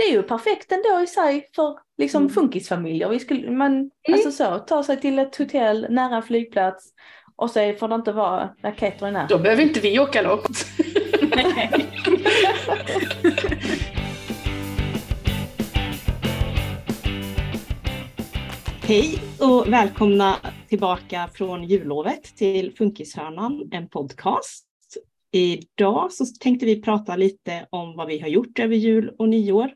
det är ju perfekt ändå i sig för liksom Mm. funkisfamiljer. Vi skulle, man, alltså så, ta sig till ett hotell nära en flygplats och så får det inte vara raketer i närheten. Då behöver inte vi åka långt. Hej och välkomna tillbaka från jullovet till Funkishörnan, en podcast. Idag så tänkte vi prata lite om vad vi har gjort över jul och nyår.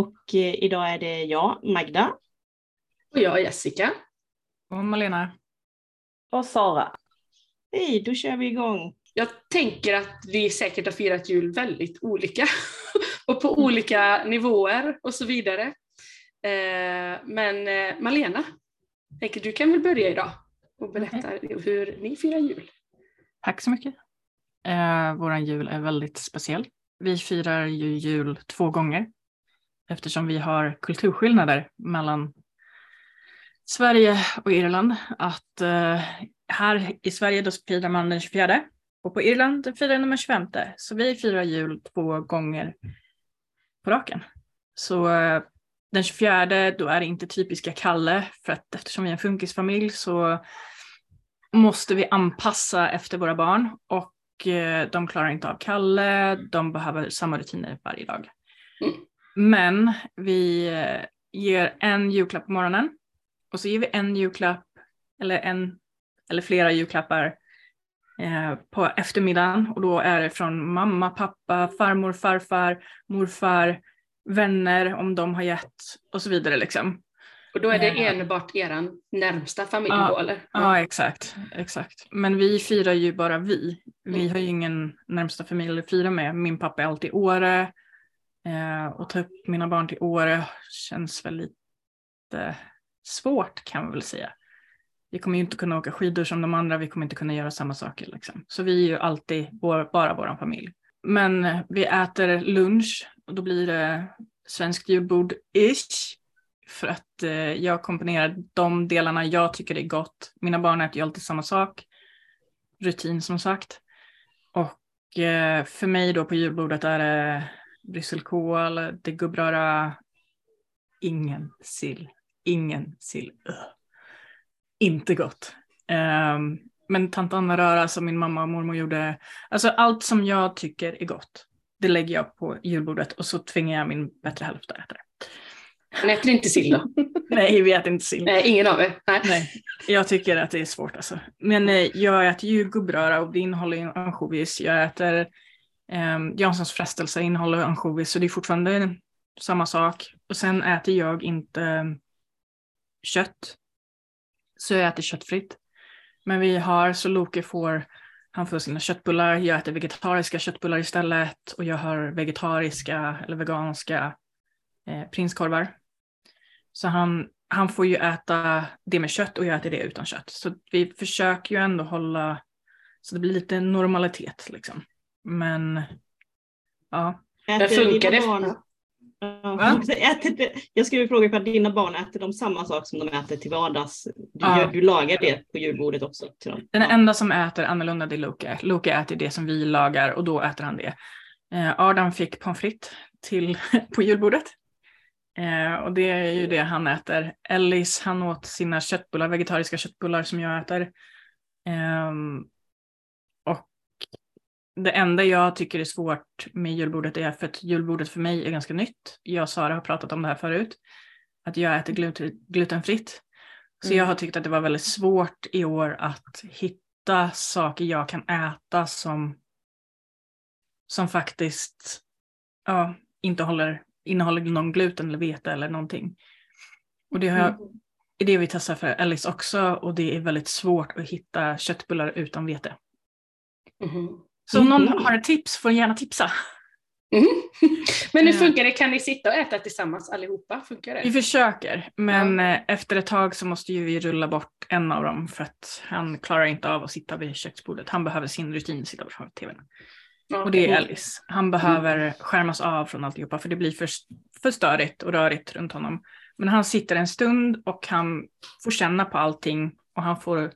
Och eh, idag är det jag, Magda. Och jag Jessica. Och Malena. Och Sara. Hej, då kör vi igång. Jag tänker att vi säkert har firat jul väldigt olika och på olika nivåer och så vidare. Eh, Men eh, Malena, tänker du kan väl börja idag och berätta hur ni firar jul. Tack så mycket. Eh, våran jul är väldigt speciell. Vi firar ju jul två gånger eftersom vi har kulturskillnader mellan Sverige och Irland. Att eh, här i Sverige då firar man den 24 och på Irland firar man den 25. Så vi firar jul två gånger på raken. Så eh, den 24 då är det inte typiska Kalle för att eftersom vi är en funkisfamilj så måste vi anpassa efter våra barn och eh, de klarar inte av Kalle, de behöver samma rutiner varje dag. Mm. Men vi eh, ger en julklapp på morgonen och så ger vi en julklapp eller en eller flera julklappar eh, på eftermiddagen och då är det från mamma, pappa, farmor, farfar, morfar, vänner om de har gett och så vidare liksom. Och då är det Ja. enbart er närmsta familj Ja. då eller? Ja, exakt, exakt. Men vi firar ju bara vi. Vi Mm. har ju ingen närmsta familj att fira med. Min pappa är alltid i Åre. Eh, och ta upp mina barn till Åre känns väl lite svårt kan man väl säga. Vi kommer ju inte kunna åka skidor som de andra, vi kommer inte kunna göra samma saker. Liksom. Så vi är ju alltid vår, bara vår familj. Men eh, vi äter lunch och då blir det svenskt julbord-ish. För att eh, jag komponerar de delarna jag tycker är gott. Mina barn äter ju alltid samma sak. Rutin som sagt. Och eh, för mig då på julbordet är det brysselkål, det gubbröra, ingen sill. Ingen sill. Ugh. Inte gott. Ehm, men tant Anna-röra som min mamma och mormor gjorde. Alltså allt som jag tycker är gott. Det lägger jag på julbordet och så tvingar jag min bättre hälft att äta det. Men äter inte sill då? Nej, vi äter inte sill. Nej, ingen av er? Nej. Nej, jag tycker att det är svårt alltså. Men eh, jag äter ju gubbröra och det innehåller ju ansjovis. Jag äter eh, Janssons frestelse innehåller ansjovis så det är fortfarande samma sak. Och sen äter jag inte ehm, kött. Så jag äter köttfritt. Men vi har, så Loke får, han får sina köttbullar, jag äter vegetariska köttbullar istället och jag har vegetariska eller veganska eh, prinskorvar. Så han, han får ju äta det med kött och jag äter det utan kött. Så vi försöker ju ändå hålla så det blir lite normalitet liksom. Men ja, Äter funkar dina det? Barn, Ja, äter, det- jag skulle fråga ifall dina barn äter de samma sak som de äter till vardags. Du, Ja. gör, du lagar det på julbordet också till dem. den Ja. enda som äter annorlunda det är Loke. Loke äter det som vi lagar och då äter han det. Eh, Adam fick pommes frites till på julbordet. Eh, och det är ju det han äter. Ellis han åt sina köttbullar, vegetariska köttbullar som jag äter. Och det enda jag tycker är svårt med julbordet är för att julbordet för mig är ganska nytt. Jag och Sara har pratat om det här förut. Att jag äter gluten, glutenfritt. Så Mm. jag har tyckt att det var väldigt svårt i år att hitta saker jag kan äta som, som faktiskt ja, inte håller, innehåller någon gluten eller vete eller någonting. Och det har jag, är det vi testar för Alice också och det är väldigt svårt att hitta köttbullar utan vete. Mhm. Så om någon Mhm. har ett tips får ni gärna tipsa. Mhm. Men hur Eh. funkar det? Kan ni sitta och äta tillsammans allihopa? Funkar Vi det? försöker, men eh, efter ett tag så måste ju vi rulla bort en av dem för att han klarar inte av att sitta vid köksbordet. Han behöver sin rutin, sitta framför tvn. Ja, Och det är. Alice. Han behöver skärmas av från alltihopa för det blir för, för störigt och rörigt runt honom. Men han sitter en stund och han får känna på allting och han får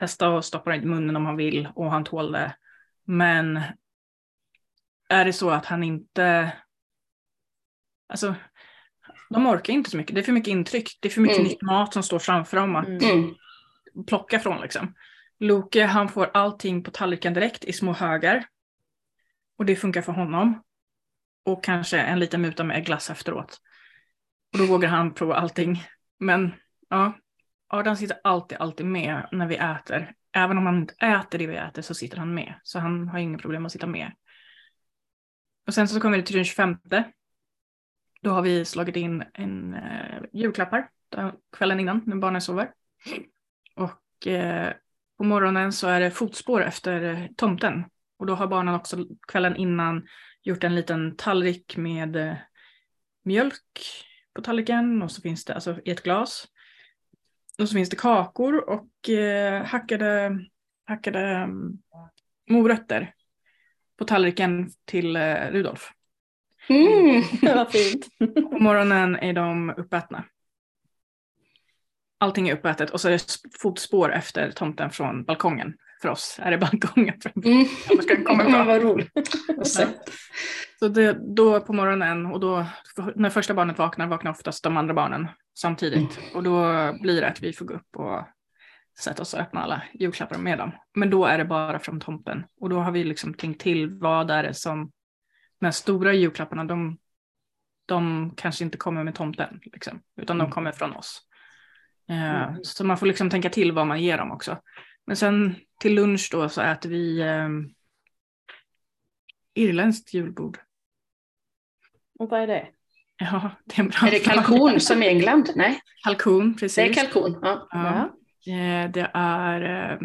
testa och stoppa det i munnen om han vill och han tål det. Men är det så att han inte alltså, de orkar inte så mycket. Det är för mycket intryck. Det är för mycket Mm. nytt mat som står framför dem att Mm. plocka från. Liksom. Loke han får allting på tallriken direkt i små högar. Och det funkar för honom. Och kanske en liten muta med glass efteråt. Och då vågar han prova allting. Men ja, Adam sitter alltid, alltid med när vi äter. Även om han inte äter det vi äter så sitter han med. Så han har inga problem att sitta med. Och sen så kommer det till den 25. Då har vi slagit in en eh, julklappar kvällen innan när barnen sover. Och eh, på morgonen så är det fotspår efter eh, tomten. Och då har barnen också kvällen innan gjort en liten tallrik med eh, mjölk på tallriken och så finns det alltså i ett glas. Och så finns det kakor och eh, hackade, hackade mm, morötter på tallriken till eh, Rudolf. Mm. Vad fint. På morgonen är de uppätna. Allting är uppätet och så är det sp- fotspår efter tomten från balkongen. För oss är det balkongen. Mm. Var ska komma? Men vad roligt. Så. Det, då på morgonen och då när första barnet vaknar vaknar oftast de andra barnen samtidigt. Och då blir det att vi får gå upp och sätta oss och öppna alla julklappar med dem. Men då är det bara från tomten. Och då har vi liksom tänkt till vad är det som, de här stora julklapparna de, de kanske inte kommer med tomten. Liksom, utan de kommer från oss. Eh, Så man får liksom tänka till vad man ger dem också. Men sen till lunch då så äter vi eh, irländskt julbord. Och vad är det? Ja, det är en bra Är det fråga. kalkon som i England? Nej, Kalkon, precis. det är kalkon. Ja. Ja. Eh, Det är eh,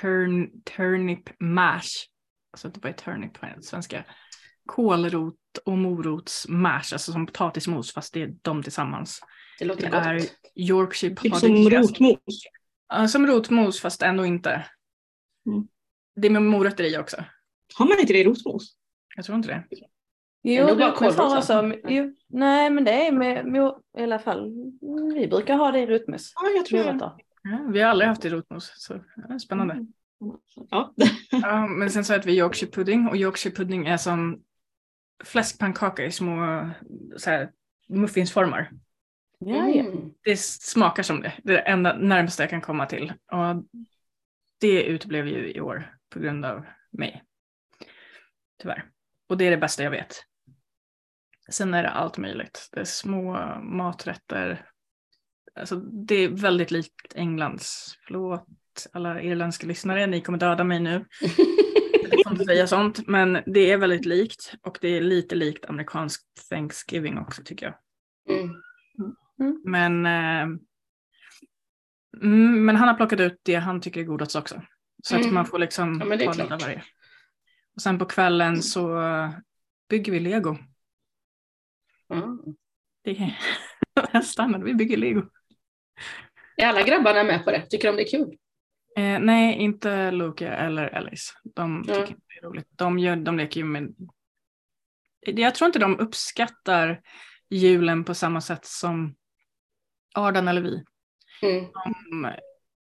turn, turnip mash. Alltså det var turnip på svenska. Kålrot och morots mash, alltså som potatismos fast det är de tillsammans. Det låter Det är gott. Yorkshire Typ som rotmos. Ja, som rotmos fast ändå inte. Mm. Det är med morötter i också. Har man inte det i rotmos? Jag tror inte det. Jo, det är bara har också, va? jo, nej men det är med, med, i alla fall, vi brukar ha det i rotmos. Ja, jag tror det. Morötter. Ja, vi har aldrig haft det i rotmos, så ja, spännande. Mm. Ja. Ja, men sen så äter vi Yorkshire pudding och Yorkshire pudding är som fläskpannkaka i små så här, muffinsformar. Ja, ja. Mm. Det smakar som det. Det är det enda närmaste jag kan komma till. Och det uteblev ju i år på grund av mig. Tyvärr. Och det är det bästa jag vet. Sen är det allt möjligt. Det är små maträtter. Alltså, det är väldigt likt Englands. Förlåt alla irländska lyssnare, ni kommer döda mig nu. Jag får inte säga sånt, men det är väldigt likt. Och det är lite likt amerikansk Thanksgiving också tycker jag. Mm. Men, eh, mm, men han har plockat ut det han tycker är godast också. Så att Mm. man får liksom Ja, ta lite av varje. Och sen på kvällen så bygger vi lego. Mm. Det är standard, vi bygger lego. Är alla grabbarna med på det? Tycker de det är kul? Eh, nej, inte Luke eller Alice. De tycker Ja. inte det är roligt. De, gör, de leker ju med... Jag tror inte de uppskattar julen på samma sätt som Ardan eller vi. Mm. De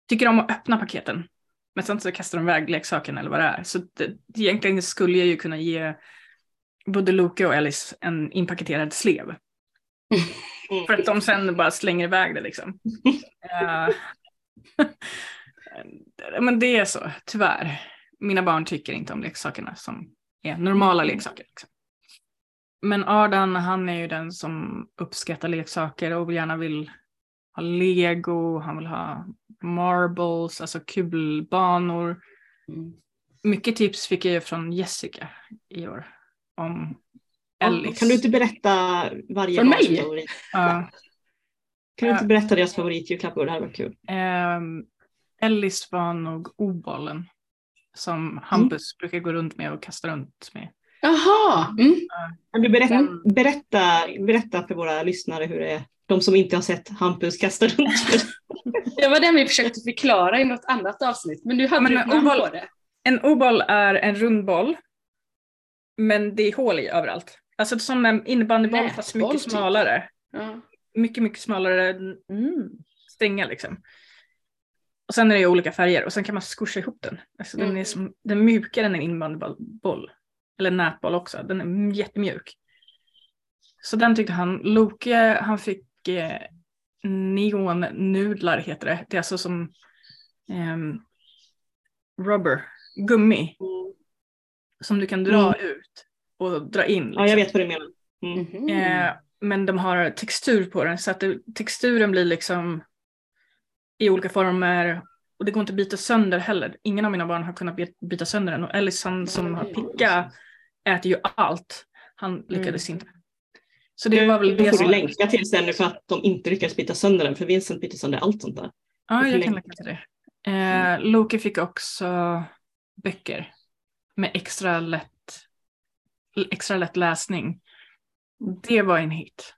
tycker om att öppna paketen. Men sen så kastar de iväg leksaken eller vad det är. Så det, egentligen skulle jag ju kunna ge både Luke och Alice en inpaketerad slev. För att de sen bara slänger iväg det liksom. Eh, men det är så, tyvärr. Mina barn tycker inte om leksakerna som är normala leksaker. Liksom. Men Ardan, han är ju den som uppskattar leksaker och gärna vill ha lego, han vill ha marbles, alltså kulbanor. Mm. Mycket tips fick jag ju från Jessica i år om Ja, Ellis. Kan du inte berätta varje Från mig? favorit? Ja. Kan du inte berätta deras favoritjulklappar? Det här var kul. Ehm, Ellis var nog obollen som Hampus brukar gå runt med och kasta runt med. Jaha! Mm. Kan du berätta, Mm. berätta, berätta för våra lyssnare hur det är? De som inte har sett Hampus kasta runt. Det var den vi försökte förklara i något annat avsnitt, men du hade men ju ett namn oboll- på det. En oboll är en rund boll. Men det är hål i överallt. Alltså som en innebandyboll fast mycket typ. smalare. Ja. Mycket, mycket smalare Mm. strängar liksom. Och sen är det i olika färger och sen kan man squisha ihop den. Alltså den, är Mm. som, den är mjukare än en innebandyboll. Eller nätboll också. Den är jättemjuk. Så den tyckte han. Loke han fick eh, neonnudlar heter det. Det är alltså som ehm, rubber, gummi. Som du kan dra ut och dra in. Ja, jag liksom. vet vad du menar. Mm. Mhm. Eh, men de har textur på den så att det, texturen blir liksom i olika former och det går inte att byta sönder heller. Ingen av mina barn har kunnat by- byta sönder den och Ellison som har picka äter ju allt. Han lyckades inte. Så det var väl Då det får som... du länka till sen nu för att de inte lyckas byta sönder den, för Vincent byter sönder allt sånt där. Ja, jag kan länka. till det. Eh, Loki fick också böcker med extra lätt, extra lätt läsning. Det var en hit,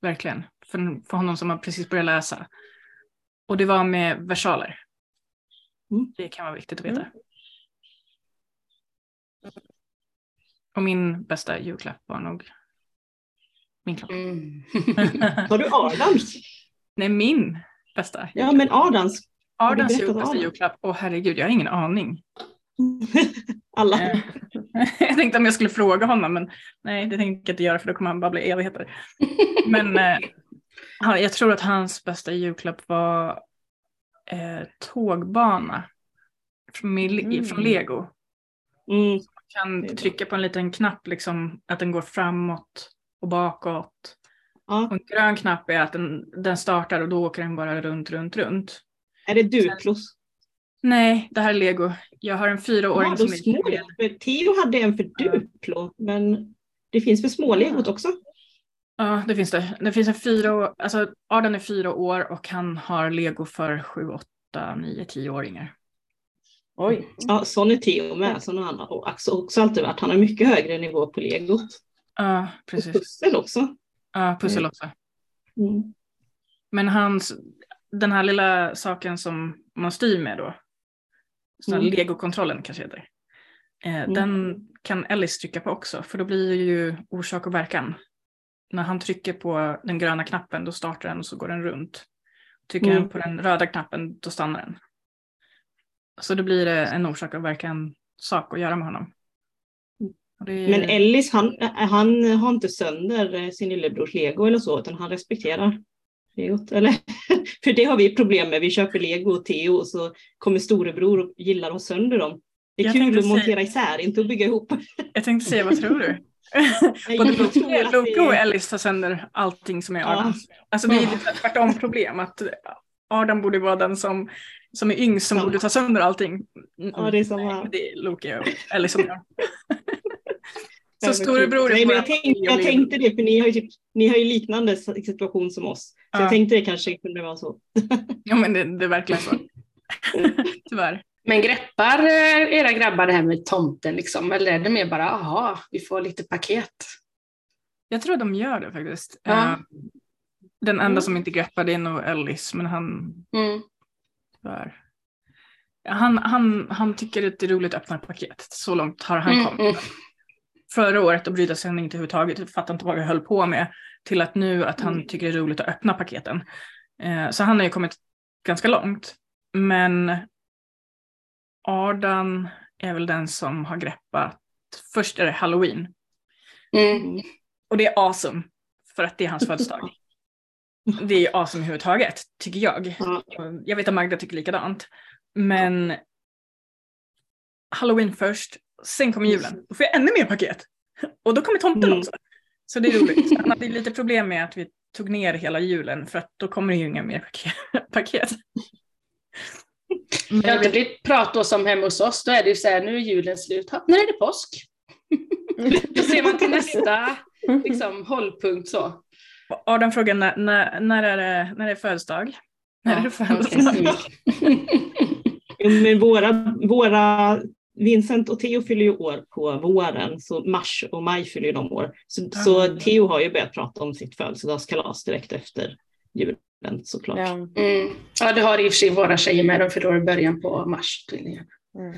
verkligen, för, för honom som har precis börjat läsa. Och det var med versaler. Mm. Det kan vara viktigt att veta. Och min bästa julklapp var nog min klocka. Mm. Har du Adams? Nej, min bästa. Ja, men Adams. Jul, bästa julklapp. Åh herregud, jag har ingen aning. Alla. Eh, jag tänkte om jag skulle fråga honom men nej det tänkte jag inte göra för då kommer han babbla i evigheter. Men eh, jag tror att hans bästa julklapp var eh, tågbana från, Mm. från Lego. Mm. Man kan trycka på en liten knapp liksom att den går framåt och bakåt. Ja. Och en grön knapp är att den, den startar och då åker den bara runt, runt, runt. Är det Duplos? Nej, det här är Lego. Jag har en fyraåring Ja, som är små. För Theo hade en för Duplo, men det finns för smålegot också. Ja, det finns det. Det finns en fyra år, alltså Arden är fyra år och han har lego för sju, åtta, nio, tioåringar. Oj. Ja, sån är Theo med. Sån har han och också, också alltid varit. Han har mycket högre nivå på legot. Ja, Och precis. pussel också. Ja, pussel Mm. också. Mm. Men hans, den här lilla saken som man styr med då, sån här Mm. legokontrollen kanske heter. Eh, Den kan Ellis trycka på också, för då blir det ju orsak och verkan. När han trycker på den gröna knappen då startar den och så går den runt. Trycker Mm. han på den röda knappen då stannar den. Så då blir det en orsak och verkan sak att göra med honom. Det är- Men Ellis, han, han har inte sönder eh, sin lillebrors lego eller så, utan han respekterar legot. Eller? För det har vi problem med. Vi köper lego och Theo och så kommer storebror och gillar ha sönder dem. Det är Jag kul att säga- montera isär, inte att bygga ihop. Jag tänkte säga, vad tror du? Både Loke och Ellis tar sönder allting som är Ja. Adams. Alltså det är lite tvärtom problem. Att Adam borde vara den som, som är yngst som Samma. borde ta sönder allting. Ja, det är samma. Nej, det är Loke och Ellis som gör. Så storebror Nej, men jag, tänkte, jag tänkte det, för ni har ju, typ, ni har ju liknande situation som oss. Så Ja. jag tänkte det kanske kunde vara så. Ja men det, det är verkligen så. Tyvärr. Men greppar eh, era grabbar det här med tomten liksom? Eller är det mer bara, aha, vi får lite paket? Jag tror de gör det faktiskt. Ja. Eh, Den enda Mm. som inte greppar det är nog Ellis, men han Mm. tyvärr. Han, han, han tycker att det är roligt att öppna paket. Så långt har han Mm, kommit. mm. Förra året då brydde sig inte överhuvudtaget, fattade inte vad jag höll på med. Till att nu att han Mm. tycker det är roligt att öppna paketen. Eh, så han har ju kommit ganska långt. Men Ardan är väl den som har greppat, först är det halloween. Mm. Och det är awesome, för att det är hans födelsedag. Det är ju awesome överhuvudtaget, tycker jag. Ja. Jag vet att Magda tycker likadant. Men halloween först, sen kommer julen. Då får jag ännu mer paket. Och då kommer tomten Mm. också. Så det är roligt. Han hade lite problem med att vi tog ner hela julen för att då kommer det ju inga mer paket- paket. Men Det har jag inte blivit prat då som hemma hos oss, då är det ju så här, nu är julen slut, Ha, när är det påsk? Då ser man till nästa liksom, hållpunkt så. Adam frågar när, när, när, är det, när är det födelsedag? När är det Ja, födelsedag? Men våra, våra, Vincent och Theo fyller ju år på våren, så mars och maj fyller ju de år. Så, så Mm. Theo har ju börjat prata om sitt födelsedagskalas direkt efter julen såklart. Ja. Mm. Ja, det har i och för sig våra tjejer med, de fyller år i början på mars tydligen. Mm.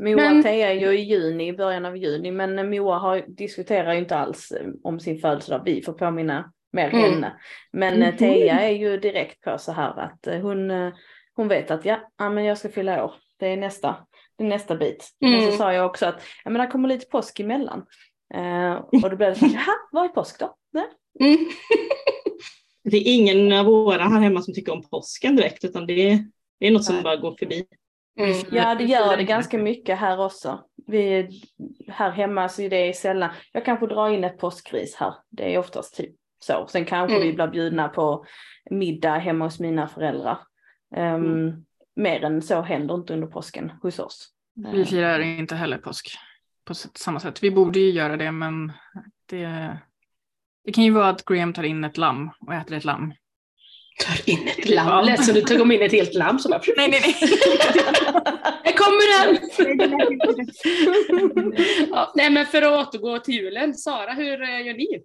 Moa Men- och Thea är ju i juni, i början av juni, men Moa har, diskuterar ju inte alls eh, om sin födelsedag. Vi får påminna mer Mm. henne. Men eh, Mhm. Thea är ju direkt på så här att eh, hon, hon vet att ja, ja, men jag ska fylla år. Det är nästa, nästa bit. Men Mm. så sa jag också att ja, men det kommer lite påsk emellan. Eh, och då blev det så här, jaha, vad är påsk då? Nej, Mm. Det är ingen av våra här hemma som tycker om påsken direkt utan det är, det är något som bara går förbi. Mm. Ja, det gör det ganska mycket här också. Vi, här hemma så är det sällan, jag kanske drar in ett påskris här. Det är oftast typ så. Sen kanske Mm. vi blir bjudna på middag hemma hos mina föräldrar. Um, Mer än så händer inte under påsken hos oss. Vi firar inte heller påsk på samma sätt. Vi borde ju göra det men det, det kan ju vara att Graham tar in ett lamm och äter ett lamm. Tar in ett lamm, lät som du tog in ett helt lamm. Så bara, Nej, nej, nej. Här kommer den! ja, nej men för att återgå till julen, Sara hur eh, gör ni?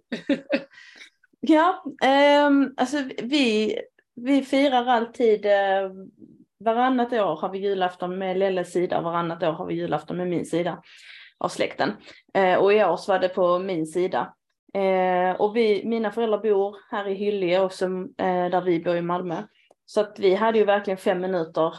Ja, ehm, alltså vi, vi firar alltid, eh, varannat år har vi julafton med Lelles sida och varannat år har vi julafton med min sida av släkten. Eh, och i år så var det på min sida. Eh, och vi, mina föräldrar bor här i Hyllie också, eh, där vi bor i Malmö. Så att vi hade ju verkligen fem minuter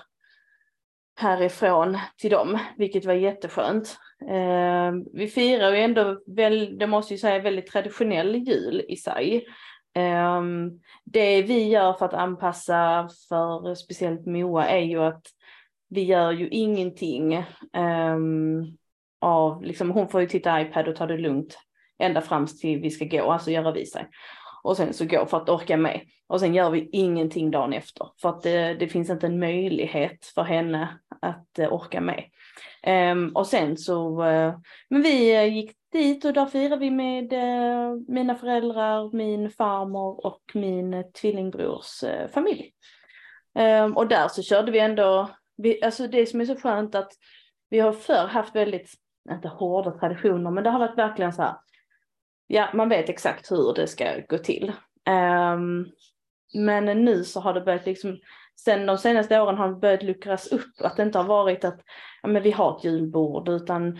härifrån till dem, vilket var jätteskönt. Eh, vi firar ju ändå, väl, det måste ju säga, väldigt traditionell jul i sig. Ehm, det vi gör för att anpassa för speciellt Moa är ju att vi gör ju ingenting ehm, av, liksom, hon får ju titta iPad och ta det lugnt ända fram till vi ska gå, alltså göra vi sig. Och sen så gå för att orka med. Och sen gör vi ingenting dagen efter för att det, det finns inte en möjlighet för henne att eh, orka med. Ehm, och sen så, eh, men vi eh, gick dit och där firade vi med eh, mina föräldrar, min farmor och min tvillingbrors familj. Ehm, och där så körde vi ändå, vi, alltså det som är så skönt att vi har förr haft väldigt, inte hårda traditioner, men det har varit verkligen så här, ja man vet exakt hur det ska gå till. Ehm, men nu så har det börjat liksom, sen de senaste åren har det börjat luckras upp, att det inte har varit att ja, men vi har ett julbord, utan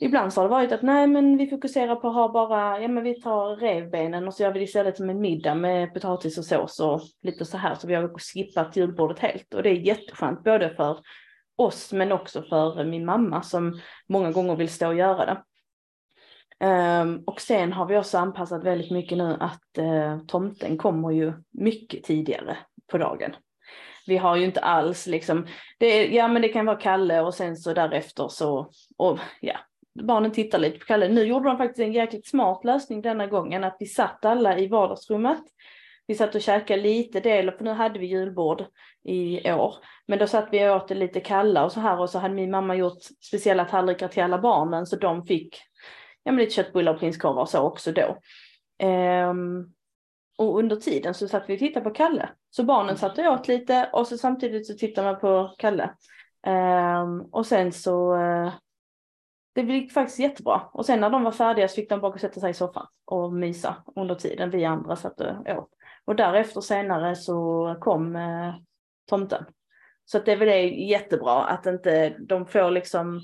ibland så har det varit att nej men vi fokuserar på att ha bara, ja men vi tar revbenen och så gör vi det istället som en middag med potatis och sås och lite så här, så vi har skippat julbordet helt och det är jätteskönt både för oss men också för min mamma som många gånger vill stå och göra det. Um, och sen har vi också anpassat väldigt mycket nu att uh, tomten kommer ju mycket tidigare på dagen. Vi har ju inte alls liksom, det, ja men det kan vara Kalle och sen så därefter så, och ja, barnen tittar lite på Kalle. Nu gjorde de faktiskt en jäkligt smart lösning denna gången att vi satt alla i vardagsrummet. Vi satt och käkade lite del, för nu hade vi julbord i år. Men då satt vi och åt det lite kalla och så här och så hade min mamma gjort speciella tallrikar till alla barnen så de fick ja, men lite köttbullar och prinskorvar och så också då. Um, och under tiden så satt vi och tittade på Kalle. Så barnen satt och åt lite och så samtidigt så tittade man på Kalle. Um, och sen så uh, det gick faktiskt jättebra. Och sen när de var färdiga så fick de bara och sätta sig i soffan och mysa under tiden vi andra satt och åt. Och därefter senare så kom eh, tomten. Så att det är väl det jättebra att inte de får liksom,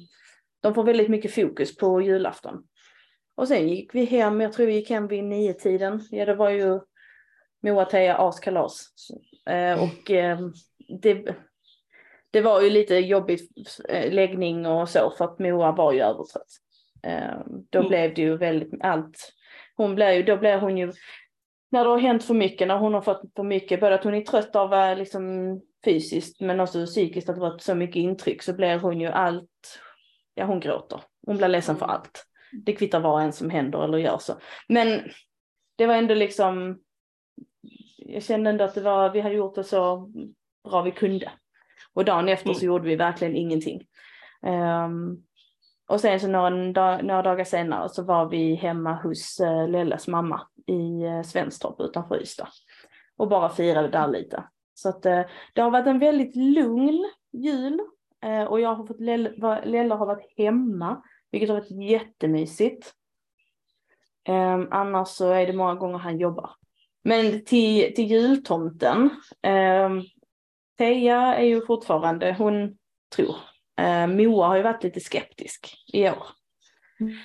de får väldigt mycket fokus på julafton. Och sen gick vi hem, jag tror vi gick hem vid nio tiden. Ja det var ju Moa Teija askalas. Eh, och eh, det, det var ju lite jobbigt eh, läggning och så för att Moa var ju övertrött. Eh, då Mm. blev det ju väldigt allt. Hon blev ju, då blev hon ju, när det har hänt för mycket, när hon har fått för mycket, både att hon är trött av liksom fysiskt men också psykiskt att det varit så mycket intryck så blir hon ju allt, ja hon gråter. Hon blir ledsen för allt. Det kvittar vad en som händer eller gör så. Men det var ändå liksom, jag kände ändå att det var, vi hade gjort det så bra vi kunde. Och dagen efter så gjorde vi verkligen ingenting. Ehm, och sen så några, dag, några dagar senare så var vi hemma hos uh, Lelles mamma i uh, Svenstorp utanför Ystad. Och bara firade där lite. Så att eh, det har varit en väldigt lugn jul. Eh, och jag har fått, Lelle har varit hemma, vilket har varit jättemysigt. Ehm, annars så är det många gånger han jobbar. Men till, till jultomten. Um, Teija är ju fortfarande, hon tror. Eh, Moa har ju varit lite skeptisk i år.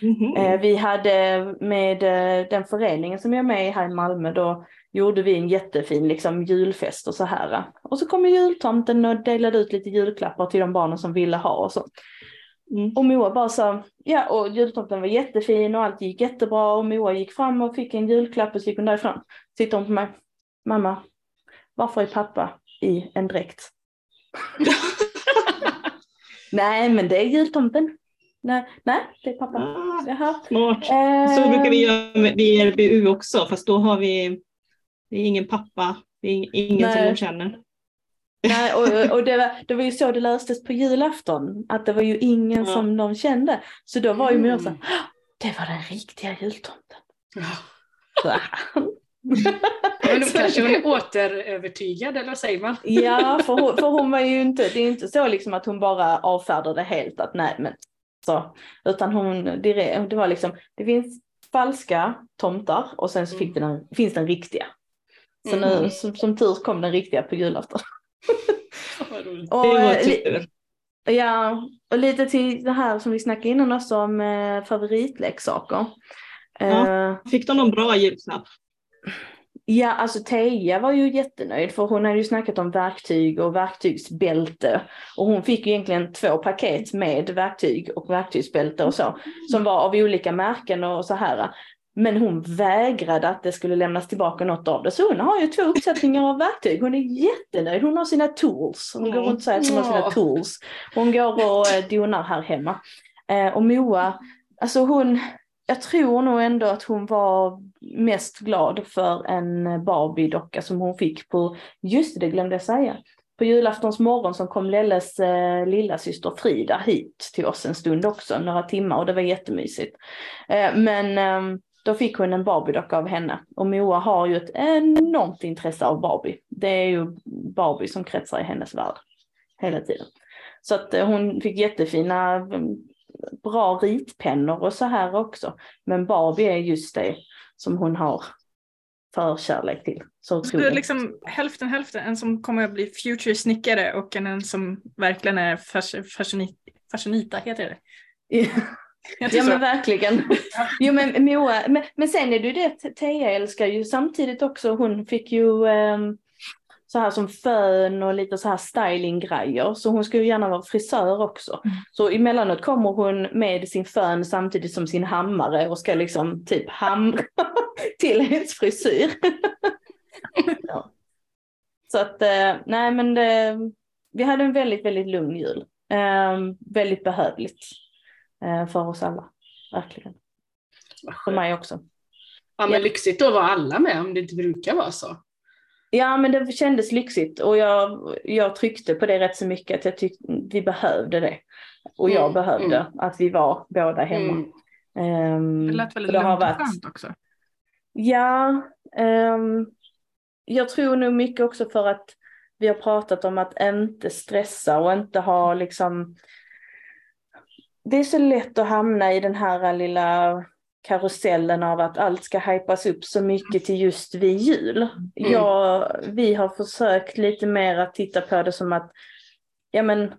Mhm. Eh, vi hade med eh, den föreningen som jag är med i här i Malmö, då gjorde vi en jättefin liksom, julfest och så här. Och så kom ju jultomten och delade ut lite julklappar till de barnen som ville ha och så. Mm. Och Moa bara sa, ja och jultomten var jättefin och allt gick jättebra och Moa gick fram och fick en julklapp och så gick hon därifrån. Tittar hon på mig, mamma, varför är pappa i en dräkt? nej men det är jultomten. Nej, nej det är pappa. Ah, Jaha. smart. Så Ehm, brukar vi göra med- vid RBU också, fast då har vi, det är ingen pappa, det är ingen som Nej. de känner. Nej, och, och det, var, det var ju så det löstes på julafton, att det var ju ingen Ja. som de kände. Så då var ju så Mm. här, "Ah, det var den riktiga jultomten. Ja. Så, Men då kanske hon är återövertygad, eller vad säger man? ja, för hon, för hon var ju inte, det är inte så liksom att hon bara avfärdade helt att nej men så. Utan hon, det, det var liksom, det finns falska tomtar och sen så fick Mm. den, finns den riktiga. Så Mm. nu, som, som tur kom den riktiga på julafton. Och, eh. Ja, och lite till det här som vi snackade innan också om eh, favoritleksaker. Ja. Eh, Fick de någon bra julklapp? ja, alltså Teija var ju jättenöjd för hon hade ju snackat om verktyg och verktygsbälte. Och hon fick ju egentligen två paket med verktyg och verktygsbälte och så. Som var av olika märken och så här. Men hon vägrade att det skulle lämnas tillbaka något av det. Så hon har ju två uppsättningar av verktyg. Hon är jättenöjd. Hon har sina tools. Hon går Mm. runt och säger att hon har sina tools. Hon går och eh, donar här hemma. Eh, och Moa, alltså hon, jag tror nog ändå att hon var mest glad för en Barbie-docka som hon fick på, just det, det glömde jag säga. På julaftons morgon som kom Lelles eh, lilla syster Frida hit till oss en stund också, några timmar och det var jättemysigt. Eh, men ehm, då fick hon en Barbie-docka av henne och Moa har ju ett enormt intresse av Barbie. Det är ju Barbie som kretsar i hennes värld hela tiden. Så att eh, hon fick jättefina mm, bra ritpennor och så här också. Men Barbie är just det som hon har förkärlek till. Så Så det är liksom hälften hälften, en som kommer att bli future snickare och en, som verkligen är fas- fashionita, fashionita heter det? Ja men verkligen. Jo men Moa, men, men sen är det ju det, Teija älskar ju samtidigt också, hon fick ju ehm, så här som fön och lite så här stylinggrejer. Så hon ska ju gärna vara frisör också. Mm. Så emellanåt kommer hon med sin fön samtidigt som sin hammare och ska liksom typ hamra till hennes frisyr. ja. Så att eh, nej men det, vi hade en väldigt, väldigt lugn jul. Ehm, väldigt behövligt eh, för oss alla. Verkligen. För mig också. Ja, men lyxigt att vara alla med om det inte brukar vara så. Ja men det kändes lyxigt och jag, jag tryckte på det rätt så mycket att jag tyckte vi behövde det. Och jag Mm, behövde mm. att vi var båda hemma. Mm. Ehm, Det lät väldigt det har lugnt och varit- skönt också. Ja, ehm, jag tror nog mycket också för att vi har pratat om att inte stressa och inte ha liksom Det är så lätt att hamna i den här lilla karusellen av att allt ska hypas upp så mycket till just vid jul. Jag, vi har försökt lite mer att titta på det som att ja men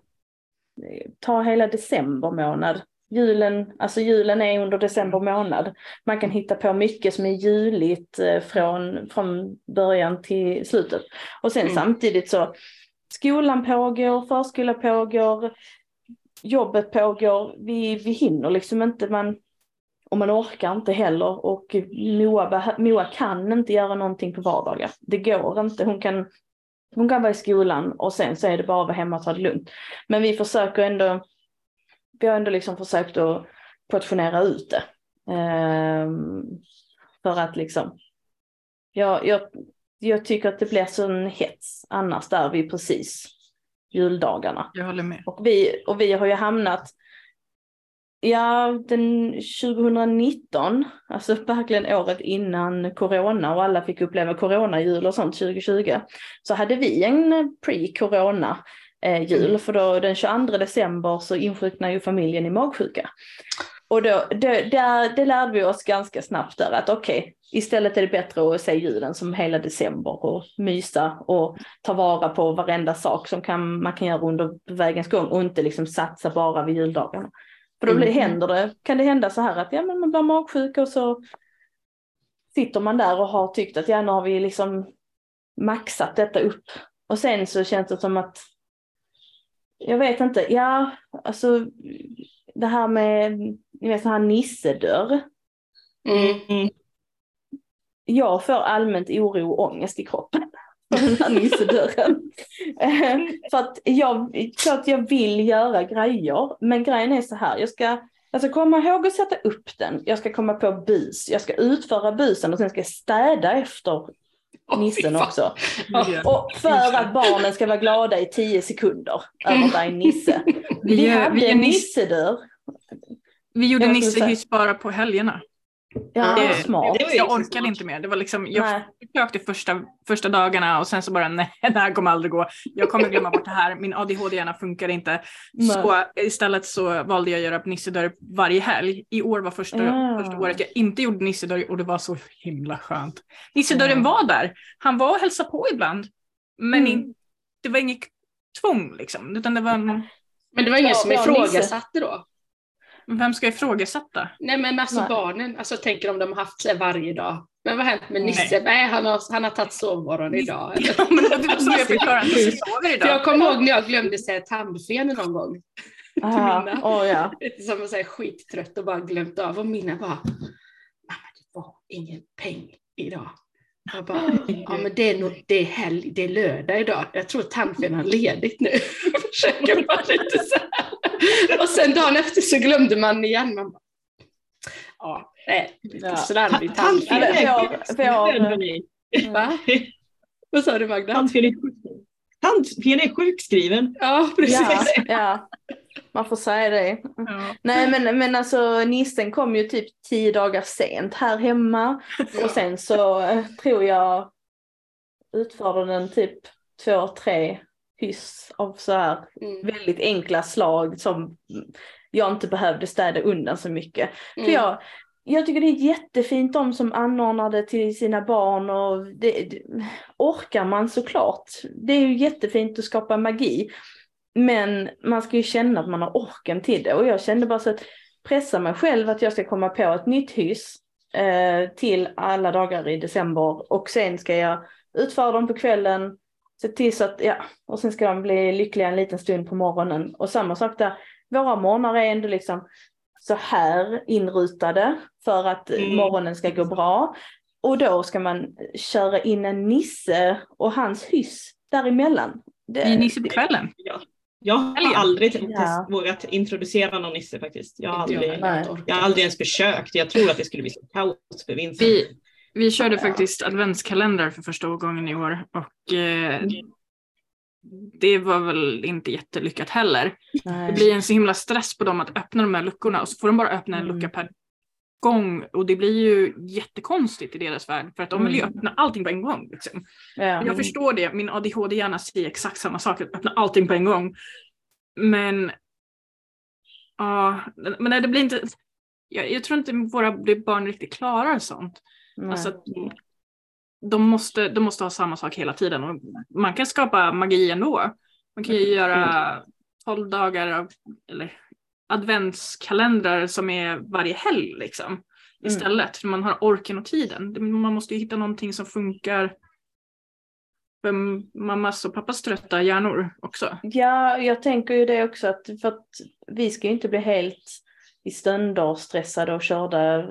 ta hela december månad. Julen, alltså julen är under december månad. Man kan hitta på mycket som är juligt eh, från, från början till slutet. Och sen Mm. samtidigt så skolan pågår, förskola pågår, jobbet pågår. Vi, vi hinner liksom inte, man, och man orkar inte heller. Och Moa, Moa kan inte göra någonting på vardagar. Det går inte. Hon kan, hon kan vara i skolan och sen så är det bara att vara hemma och ta det lugnt. Men vi försöker ändå, vi har ändå liksom försökt att portionera ut det. Ehm, för att liksom, jag, jag, jag tycker att det blir sån hets annars där vi precis juldagarna. Jag håller med. Och vi, och vi har ju hamnat, ja den 2019, alltså verkligen året innan corona och alla fick uppleva coronajul och sånt 2020, så hade vi en pre-corona eh, jul, för då den 22 december så insjuknade ju familjen i magsjuka. Och då, det, där, det lärde vi oss ganska snabbt där att okej, istället är det bättre att se julen som hela december och mysa och ta vara på varenda sak som kan, man kan göra under vägens gång och inte liksom satsa bara vid juldagarna. För då blir, Mm. händer det, kan det hända så här att ja, men man blir magsjuk och så sitter man där och har tyckt att ja, nu har vi liksom maxat detta upp. Och sen så känns det som att jag vet inte, ja, alltså det här med, ni vet så här nissedörr. Mm. Mm. Jag får allmänt oro och ångest i kroppen. för den här nissedörren. Eh, för att jag, klart jag vill göra grejer, men grejen är så här, jag ska, jag ska komma ihåg att sätta upp den, jag ska komma på bus, jag ska utföra busen och sen ska jag städa efter nissen fan. också. Vi, Och för att barnen ska vara glada i tio sekunder över att det är en nisse. vi, Vi gör- hade vi, nissedörr. vi gjorde nissehyss bara på helgerna. Ja, Det- smart. det var ju Jag orkade smart. inte mer. Det var liksom, jag Nej. försökte första, första dagarna och sen så bara nej, det här kommer aldrig gå. Jag kommer glömma bort det här. Min ADHD-hjärna funkar inte. Så istället så valde jag att göra nissedörr varje helg. I år var första, Ja. första året jag inte gjorde nissedörr och det var så himla skönt. Nissedörren Ja. var där. Han var och hälsade på ibland. Men Mm. in, det var inget tvång liksom. Utan det var en, Men det var ingen Ja, som ifrågasatte då? Vem ska ifrågasätta? Nej men alltså Nej. barnen, alltså tänker om de har haft det varje dag. Men vad har hänt med Nej. Nisse? Nej, han, har, han har tagit sovmorgon idag. Ja, men det var typ så jag idag. jag kommer ihåg när jag glömde säga tandfen någon gång. Aha, Mina. åh ja. Som var skittrött och bara glömt av. Och mina bara, mamma det var ingen peng idag. Jag bara, ja men det är, nog, det är helg, det är lördag idag. Jag tror tandfen har ledigt nu. Försöker bara lite så här. Och sen dagen efter så glömde man igen. Man bara, ja, nej, lite Ja. slarvig Tandfen? Vad sa du Magda? Tandfen är sjukskriven. Tandfen är sjukskriven. Ja, precis. Ja, ja, man får säga det. Ja. Nej men, men alltså nissen kom ju typ tio dagar sent här hemma och sen så eh, tror jag utförde den typ två, tre hyss av så här Mm. väldigt enkla slag som jag inte behövde städa undan så mycket. För Mm. jag, jag tycker det är jättefint de som anordnar det till sina barn och det, det orkar man såklart. Det är ju jättefint att skapa magi. Men man ska ju känna att man har orken till det och jag kände bara så att pressa mig själv att jag ska komma på ett nytt hyss eh, till alla dagar i december och sen ska jag utföra dem på kvällen, se till så att, ja, och sen ska de bli lyckliga en liten stund på morgonen. Och samma sak där, våra morgnar är ändå liksom så här inrutade för att Mm. morgonen ska gå bra. Och då ska man köra in en nisse och hans hyss däremellan. Det, I Nisse på kvällen. Jag har ja. aldrig Ja. vågat introducera någon nisse faktiskt. Jag har, aldrig, jag har aldrig ens försökt. Jag tror att det skulle bli så kaos för Vincent. Vi, vi körde faktiskt adventskalender för första gången i år och eh, det var väl inte jättelyckat heller. Det nej. blir en så himla stress på dem att öppna de här luckorna och så får de bara öppna en Mm. lucka per gång och det blir ju jättekonstigt i deras värld för att de vill ju Mm. öppna allting på en gång. Liksom. Ja. Jag förstår det, min ADHD-hjärna säger exakt samma sak, att öppna allting på en gång. Men, ja, men nej, det blir inte, jag, jag tror inte våra barn riktigt klarar sånt. Nej. Alltså, att de, måste, de måste ha samma sak hela tiden och man kan skapa magi ändå. Man kan ju göra 12 dagar av, eller adventskalendrar som är varje helg liksom. Istället, för man har orken och tiden. Man måste ju hitta någonting som funkar för mammas och pappas trötta hjärnor också. Ja, jag tänker ju det också att för att vi ska ju inte bli helt i stunder stressade och körda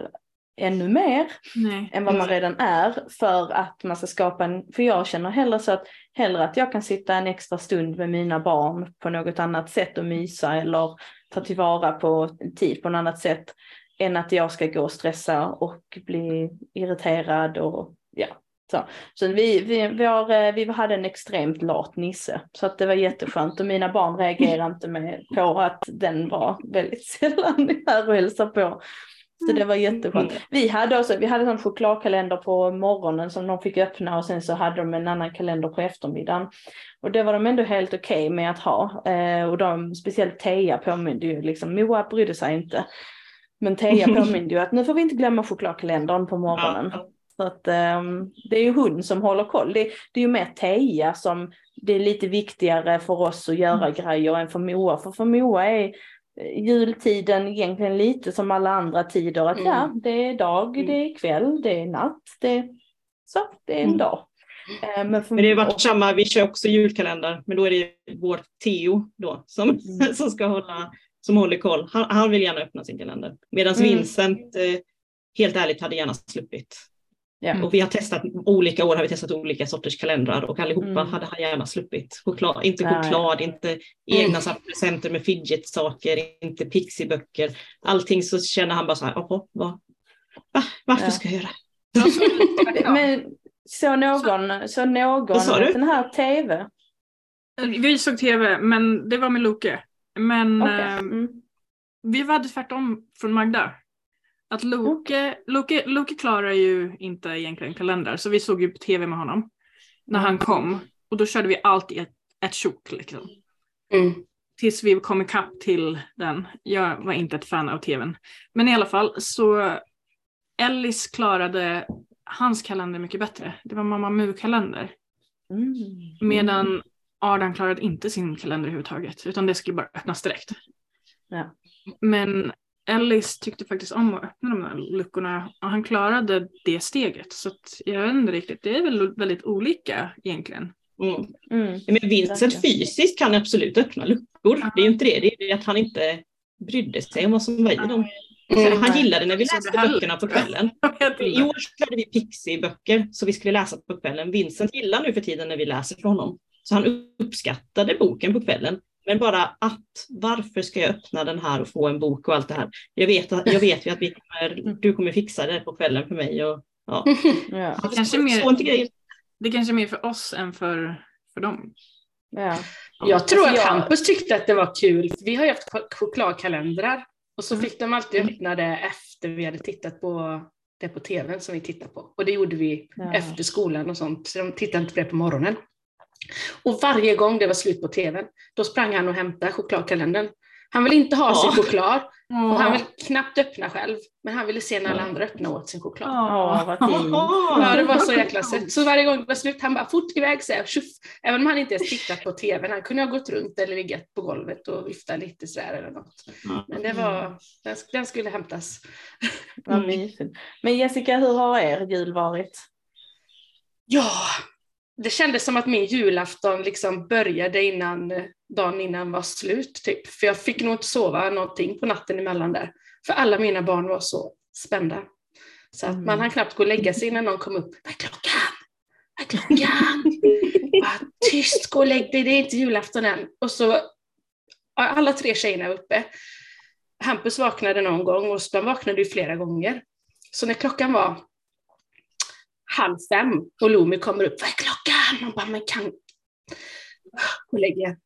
ännu mer Nej. än vad man redan är för att man ska skapa en, för jag känner hellre så att hellre att jag kan sitta en extra stund med mina barn på något annat sätt och mysa eller ta tillvara på tid på något annat sätt än att jag ska gå och stressa och bli irriterad och ja. Så, så vi, vi, vi, har, eh, vi hade en extremt lat nisse så att det var jätteskönt och mina barn reagerade inte med på att den var väldigt sällan här och hälsade på. Så det var jätteskönt. Vi hade också, vi hade en chokladkalender på morgonen som de fick öppna och sen så hade de en annan kalender på eftermiddagen. Och det var de ändå helt okej okay med att ha. Eh, och de, speciellt Teija påminde ju liksom, Moa brydde sig inte. Men Teija påminde ju att nu får vi inte glömma chokladkalendern på morgonen. Ja. Så att um, det är ju hon som håller koll. Det, det är ju mer Teija som det är lite viktigare för oss att göra grejer än för Moa. För för Moa är jultiden egentligen lite som alla andra tider. Att Mm. ja, det är dag, Mm. det är kväll, det är natt. Det, så, det är en Mm. dag. Eh, Men, Men det har varit samma, vi kör också julkalender, men då är det vår Theo då som, Mm. som ska hålla som håller koll. Han, han vill gärna öppna sin kalender. Medan Mm. Vincent, eh, helt ärligt, hade gärna sluppit. Ja. Och vi har testat, olika år har vi testat olika sorters kalendrar och allihopa Mm. hade han gärna sluppit. Choklad, inte Ja, ja. choklad, inte egna så här presenter med fidget-saker, inte pixiböcker. Allting så känner han bara så här, "Jaha, vad, va, varför Ja. ska jag göra? Men så någon, så någon du? den här tv? Vi såg tv, men det var med Loke. Men eh, Mm. vi hade tvärtom från Magda. Att Loke, Loke, Loke klarar ju inte egentligen kalendrar, så vi såg ju på tv med honom när han kom. Och då körde vi alltid ett, ett tjok liksom. Mm. Tills vi kom ikapp till den. Jag var inte ett fan av tvn. Men i alla fall så Ellis klarade hans kalender mycket bättre. Det var Mamma Mu-kalender. Mm. Medan Ardan klarade inte sin kalender överhuvudtaget, utan det skulle bara öppnas direkt. Ja. Men Ellis tyckte faktiskt om att öppna de här luckorna och han klarade det steget. Så att jag vet inte riktigt, det är väl väldigt olika egentligen. Mm. Mm. Men Vincent fysiskt kan absolut öppna luckor. Det är ju inte det, det är att han inte brydde sig om vad som var i dem. Mm. Han gillade när vi läste böckerna på kvällen. I år körde vi Pixie-böcker så vi skulle läsa på kvällen. Vincent gillar nu för tiden när vi läser för honom. Så han uppskattade boken på kvällen. Men bara att, varför ska jag öppna den här och få en bok och allt det här? Jag vet, att- jag vet ju att vi kommer, du kommer fixa det på kvällen för mig. Och, ja. Ja. Han Kanske mer-. Det kanske är mer för oss än för, för dem. Ja. Jag tror att Alltså, Hampus tyckte att det var kul. Vi har ju haft ch- chokladkalendrar och så Mm. fick de alltid öppna det efter vi hade tittat på det på tvn som vi tittade på. Och det gjorde vi Ja. efter skolan och sånt, så de tittade inte på det på morgonen. Och varje gång det var slut på tvn, då sprang han och hämtade chokladkalendern. Han vill inte ha Ja. sin choklad och han vill knappt öppna själv, men han ville se när alla andra öppnade åt sin choklad. Fint. Ja, det var så jäkla sött. Så varje gång det var slut, han bara fort iväg så här, tjuff. Även om han inte ens tittat på tvn, han kunde ha gått runt eller legat på golvet och viftat lite sådär eller något. Men det var, den, den skulle hämtas. Mysigt. Men Jessica, hur har er jul varit? Ja, det kändes som att min julafton liksom började innan dagen innan var slut typ. För jag fick nog inte sova någonting på natten emellan där. För alla mina barn var så spända. Så att Mm. man hann knappt gå och lägga sig innan någon kom upp. Vad är klockan? Vad är klockan? Bara, tyst, gå och lägg dig, det är inte julafton än. Och så, alla tre tjejerna uppe. Hampus vaknade någon gång och de vaknade ju flera gånger. Så när klockan var halv fem och Lumi kommer upp, vad är klockan? Man bara, men kan... Er.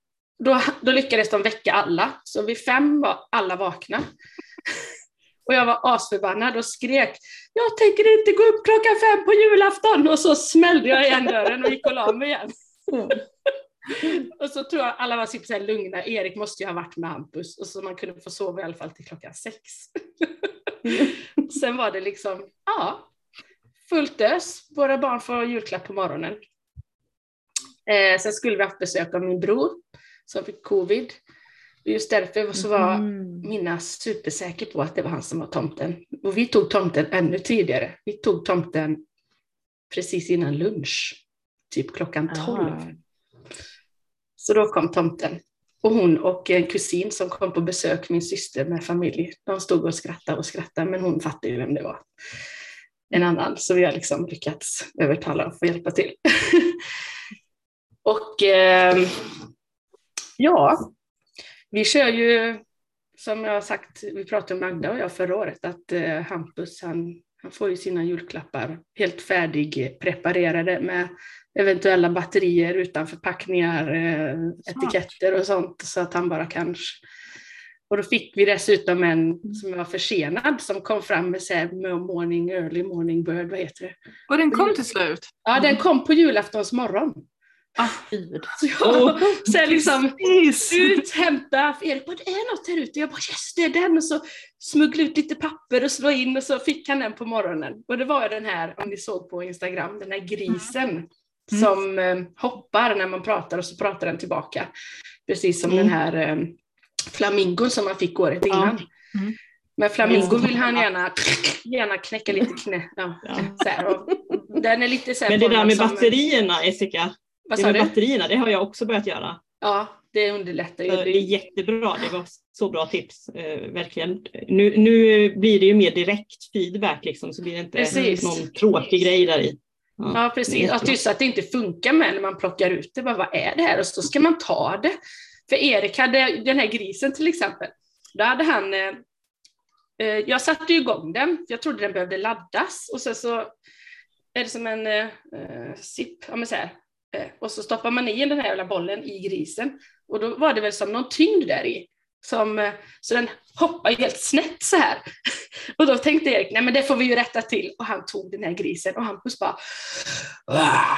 Då, då lyckades de väcka alla, så vid fem var alla vakna. Och jag var asförbannad och skrek, jag tänker inte gå upp klockan fem på julafton! Och så smällde jag igen dörren och gick och la mig igen. Och så tror jag alla var typ så lugna, Erik måste ju ha varit med Hampus, och så man kunde få sova i alla fall till klockan sex. Sen var det liksom, ja, fullt ös. Våra barn får julklapp på morgonen. Eh, sen skulle vi haft besök av min bror som fick covid. Just därför så var Mm. Minna supersäker på att det var han som var tomten. Och vi tog tomten ännu tidigare. Vi tog tomten precis innan lunch, typ klockan Ah. 12. Så då kom tomten. Och hon och en kusin som kom på besök, min syster med familj, de stod och skrattade och skrattade, men hon fattade ju vem det var. En annan, så vi har liksom lyckats övertala och få hjälpa till. och ehm, ja, vi kör ju, som jag har sagt, vi pratade om Magda och jag förra året, att eh, Hampus han, han får ju sina julklappar helt färdig preparerade med eventuella batterier utan förpackningar, eh, etiketter och sånt så att han bara kan och då fick vi dessutom en som var försenad som kom fram med så här morning, early morning bird, vad heter det? Och den kom till slut. Ja, den kom på julaftons morgon. Ah, Gud. Så jag liksom Precis. ut, hämta, för Erik bara det är något här ute. Jag bara yes det är den och så smuggla ut lite papper och slå in och så fick han den på morgonen. Och det var den här, om ni såg på Instagram, den här grisen som eh, hoppar när man pratar och så pratar den tillbaka. Precis som Mm. den här eh, flamingon som man fick året Ja. innan. Mm. Men flamingo Mm. vill han gärna, gärna knäcka lite knä. Ja, Ja. den är lite så Men det där med som- batterierna, Jessica, Vad det sa med du? batterierna, det har jag också börjat göra. Ja, det underlättar ju. Det är jättebra, det var så bra tips, eh, verkligen. Nu, nu blir det ju mer direkt feedback liksom, så blir det inte Precis. någon tråkig grej där i. Ja, precis. Att just att det inte funkar med när man plockar ut det. Bara, vad är det här? Och så ska man ta det. För Erik hade, den här grisen till exempel, då hade han, eh, eh, jag satte igång den, jag trodde den behövde laddas och sen så är det som en eh, eh, sipp, ja men så här, eh, och så stoppar man i den här jävla bollen i grisen och då var det väl som någon tyngd där i. Som, eh, så den hoppade helt snett så här. Och då tänkte Erik, nej men det får vi ju rätta till. Och han tog den här grisen och Hampus bara "Ah!"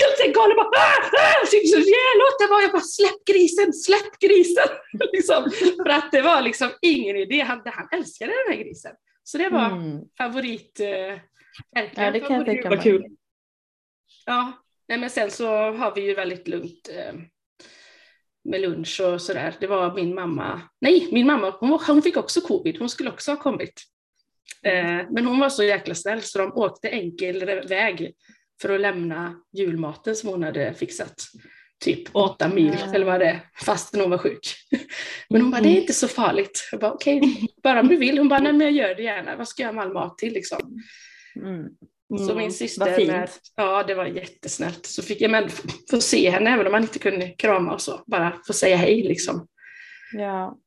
Helt galen bara "Ah! Ah!" Jag tyckte så jävla åt det var. Jag bara släpp grisen, släpp grisen. liksom, för att det var liksom ingen idé. Han, han älskade den här grisen. Så det var Mm. favorit. Eh, verkligen Ja, det kan jag favorit. tänka Vad mig. kul. Ja, nej men sen så har vi ju väldigt lugnt eh, med lunch och sådär. Det var min mamma, nej min mamma hon, hon fick också covid, hon skulle också ha kommit. Eh, men hon var så jäkla snäll så de åkte enkel väg för att lämna julmaten som hon hade fixat. Typ åtta mil Ja. eller vad det är, fastän hon var sjuk. Men hon bara, det är inte så farligt. Jag bara, okej, bara om du vill. Hon bara, nej men jag gör det gärna. Vad ska jag med all mat till liksom? Mm. Så Mm. min syster, med, ja det var jättesnällt. Så fick jag med, få se henne även om man inte kunde krama och så. Bara få säga hej liksom. Ja.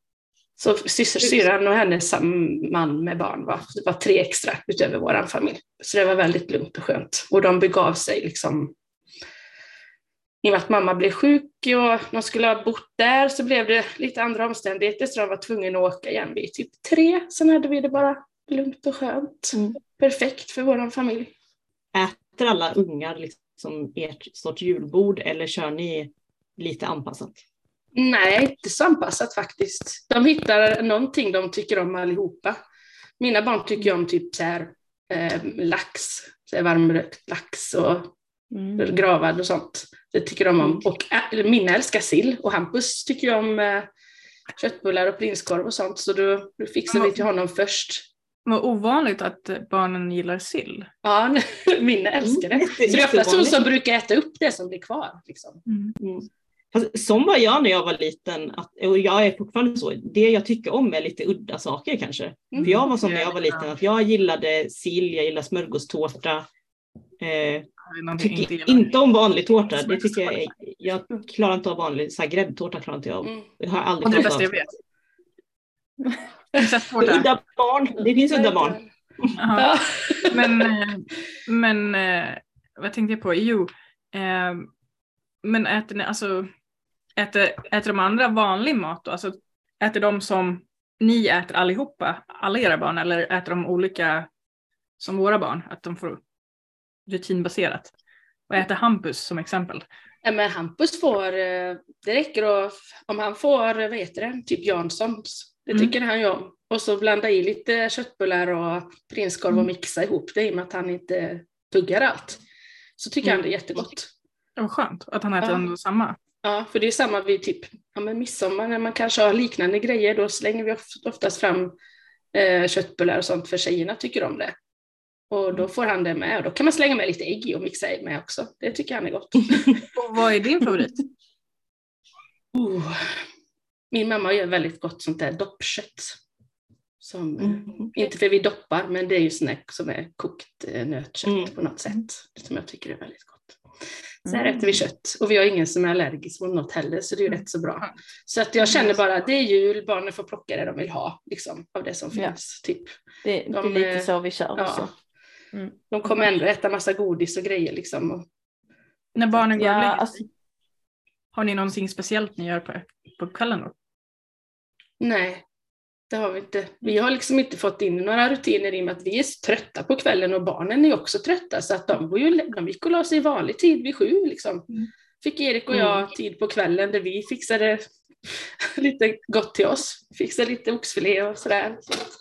Så systersyrran och hennes man med barn var, det var tre extra utöver vår familj. Så det var väldigt lugnt och skönt. Och de begav sig liksom. I och med att mamma blev sjuk och de skulle ha bott där så blev det lite andra omständigheter så de var tvungna att åka igen vid typ tre. Sen hade vi det bara lugnt och skönt. Mm. Perfekt för vår familj. Äter alla ungar liksom ert sorts julbord eller kör ni lite anpassat? Nej, inte så anpassat faktiskt. De hittar någonting de tycker om allihopa. Mina barn tycker om typ så här, eh, lax, så här varmrökt lax och Mm. gravad och sånt. Det tycker de om. Och äh, mina älskar sill och Hampus tycker om eh, köttbullar och prinskorv och sånt. Så då, då fixar vi till honom först. Vad ovanligt att barnen gillar sill. Ja, mina älskar det. Mm, Så det är oftast hon som brukar äta upp det som blir kvar. Liksom. Mm. Fast som var jag när jag var liten, att, och jag är fortfarande så, det jag tycker om är lite udda saker kanske. Mm. För jag var som när jag var liten, att jag gillade sill, jag gillade smörgåstårta. Eh, Det är jag inte tycker gillar. inte om vanlig tårta, det tycker jag är, jag klarar inte av vanlig, så här, gräddtårta klarar inte jag av. Mm. Det har jag Det aldrig är det klarat bästa av. jag vet. Udda barn, det finns udda barn. Ja. Men, eh, men eh, vad tänkte jag på? Jo, eh, men äter ni, alltså, äter, äter de andra vanlig mat då? Alltså, äter de som ni äter allihopa, alla era barn, eller äter de olika som våra barn? Att de får rutinbaserat? Vad äter Hampus som exempel? Ja, men Hampus får, det räcker att, om han får, vad heter det, typ Janssons, det Mm. tycker han ju om. Och så blanda i lite köttbullar och prinskorv och Mm. mixa ihop det i och med att han inte tuggar allt. Så tycker han det är jättegott. Det var skönt att han äter Ja. ändå samma. Ja, för det är samma vid typ ja, men midsommar när man kanske har liknande grejer, då slänger vi of- oftast fram eh, köttbullar och sånt för tjejerna tycker om det. Och då får han det med och då kan man slänga med lite ägg i och mixa med också. Det tycker han är gott. Och vad är din favorit? Oh. Min mamma gör väldigt gott sånt där doppkött. Som, Mm. Inte för vi doppar, men det är ju sånt som är kokt eh, nötkött Mm. på något sätt. Som jag tycker är väldigt gott. Så här Mm. äter vi kött. Och vi har ingen som är allergisk mot något heller, så det är ju rätt så bra. Så att jag känner bara att det är jul, barnen får plocka det de vill ha, liksom, av det som Ja. finns. Typ. Det, det är De, lite eh, så vi kör Ja. också. Mm. De kommer ändå äta massa godis och grejer. Liksom. Och, När barnen går och Ja, lägger sig, alltså, har ni någonting speciellt ni gör på, på kvällen då? Nej, det har vi inte. Vi har liksom inte fått in några rutiner i och med att vi är trötta på kvällen och barnen är också trötta. Så att de, ju, de gick och la sig i vanlig tid vid sju. Liksom. Mm. Fick Erik och jag tid på kvällen där vi fixade lite gott till oss. Fixade lite oxfilé och sådär.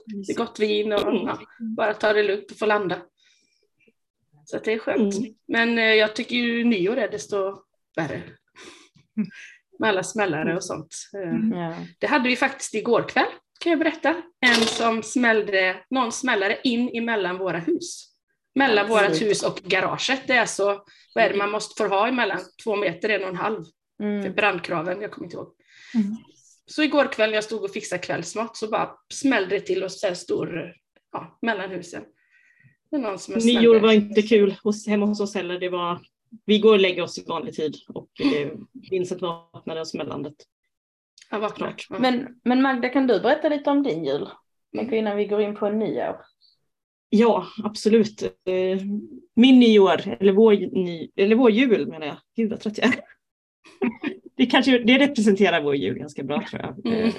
Lite gott vin och Mm. ja, bara ta det lugnt och få landa. Så det är skönt. Mm. Men eh, jag tycker ju nyår är desto värre. Med alla smällare och sånt. Eh, Mm. Det hade vi faktiskt igår kväll, kan jag berätta. En som smällde, någon smällde in emellan våra hus. Mellan Ja, vårt hus och garaget. Det är så, vad är det man måste få ha emellan? Två meter, en och en halv. Mm. För brandkraven, jag kommer inte ihåg. Mm. Så igår kväll när jag stod och fixade kvällsmat så bara smällde det till och så stor, ja, mellan husen. Det är någon som är Nyår var inte kul hos, hemma hos oss heller. Det var, vi går och lägger oss i vanlig tid och eh, Vincent vaknade av smällandet. Ja, vad klart. Ja. Men, men Magda, kan du berätta lite om din jul? Tänker innan vi går in på en nyår. Ja, absolut. Eh, Min nyår, eller vår, ny, eller vår jul menar jag. Gud vad trött jag är. Det, kanske, det representerar vår jul ganska bra tror jag. Mm. Eh,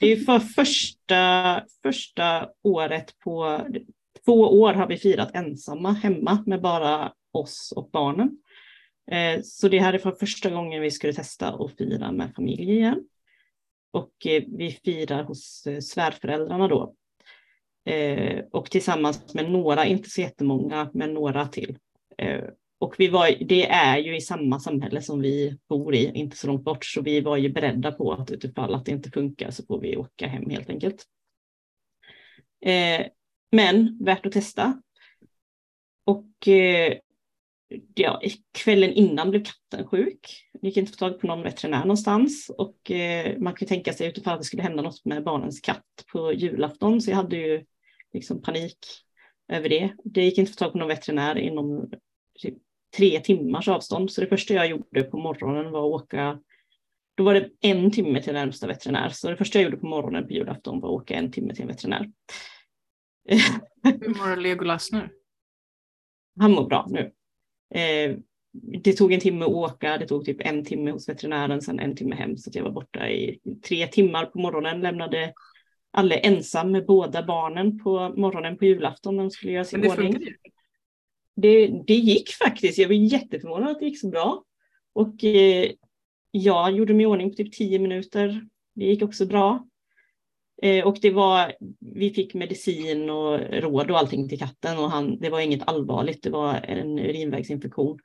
Det är för första, första året på två år har vi firat ensamma hemma med bara oss och barnen. Eh, så det här är för första gången vi skulle testa att fira med familj igen. Och eh, vi firar hos eh, svärföräldrarna då. Och tillsammans med några, inte så jättemånga, men några till. Och vi var, det är ju i samma samhälle som vi bor i, inte så långt bort, så vi var ju beredda på att utifall att det inte funkar så får vi åka hem helt enkelt. Men värt att testa. Och ja, kvällen innan blev katten sjuk. Det gick inte att få tag på någon veterinär någonstans och eh, man kan tänka sig utifrån att det skulle hända något med barnens katt på julafton så jag hade ju liksom panik över det. Det gick inte att få tag på någon veterinär inom typ, tre timmars avstånd så det första jag gjorde på morgonen var att åka då var det en timme till närmsta veterinär så det första jag gjorde på morgonen på julafton var att åka en timme till en veterinär. Hur mår Legolas nu? Han mår bra nu. Eh, det tog en timme att åka, det tog typ en timme hos veterinären, sen en timme hem. Så jag var borta i tre timmar på morgonen, lämnade alla ensam med båda barnen på morgonen på julafton när de skulle göra sin Men det ordning. funkar. Det, det gick faktiskt, jag var jätteförvånad att det gick så bra. Och eh, jag gjorde mig i ordning på typ tio minuter. Det gick också bra. Eh, och det var, vi fick medicin och råd och allting till katten och han, det var inget allvarligt, det var en urinvägsinfektion.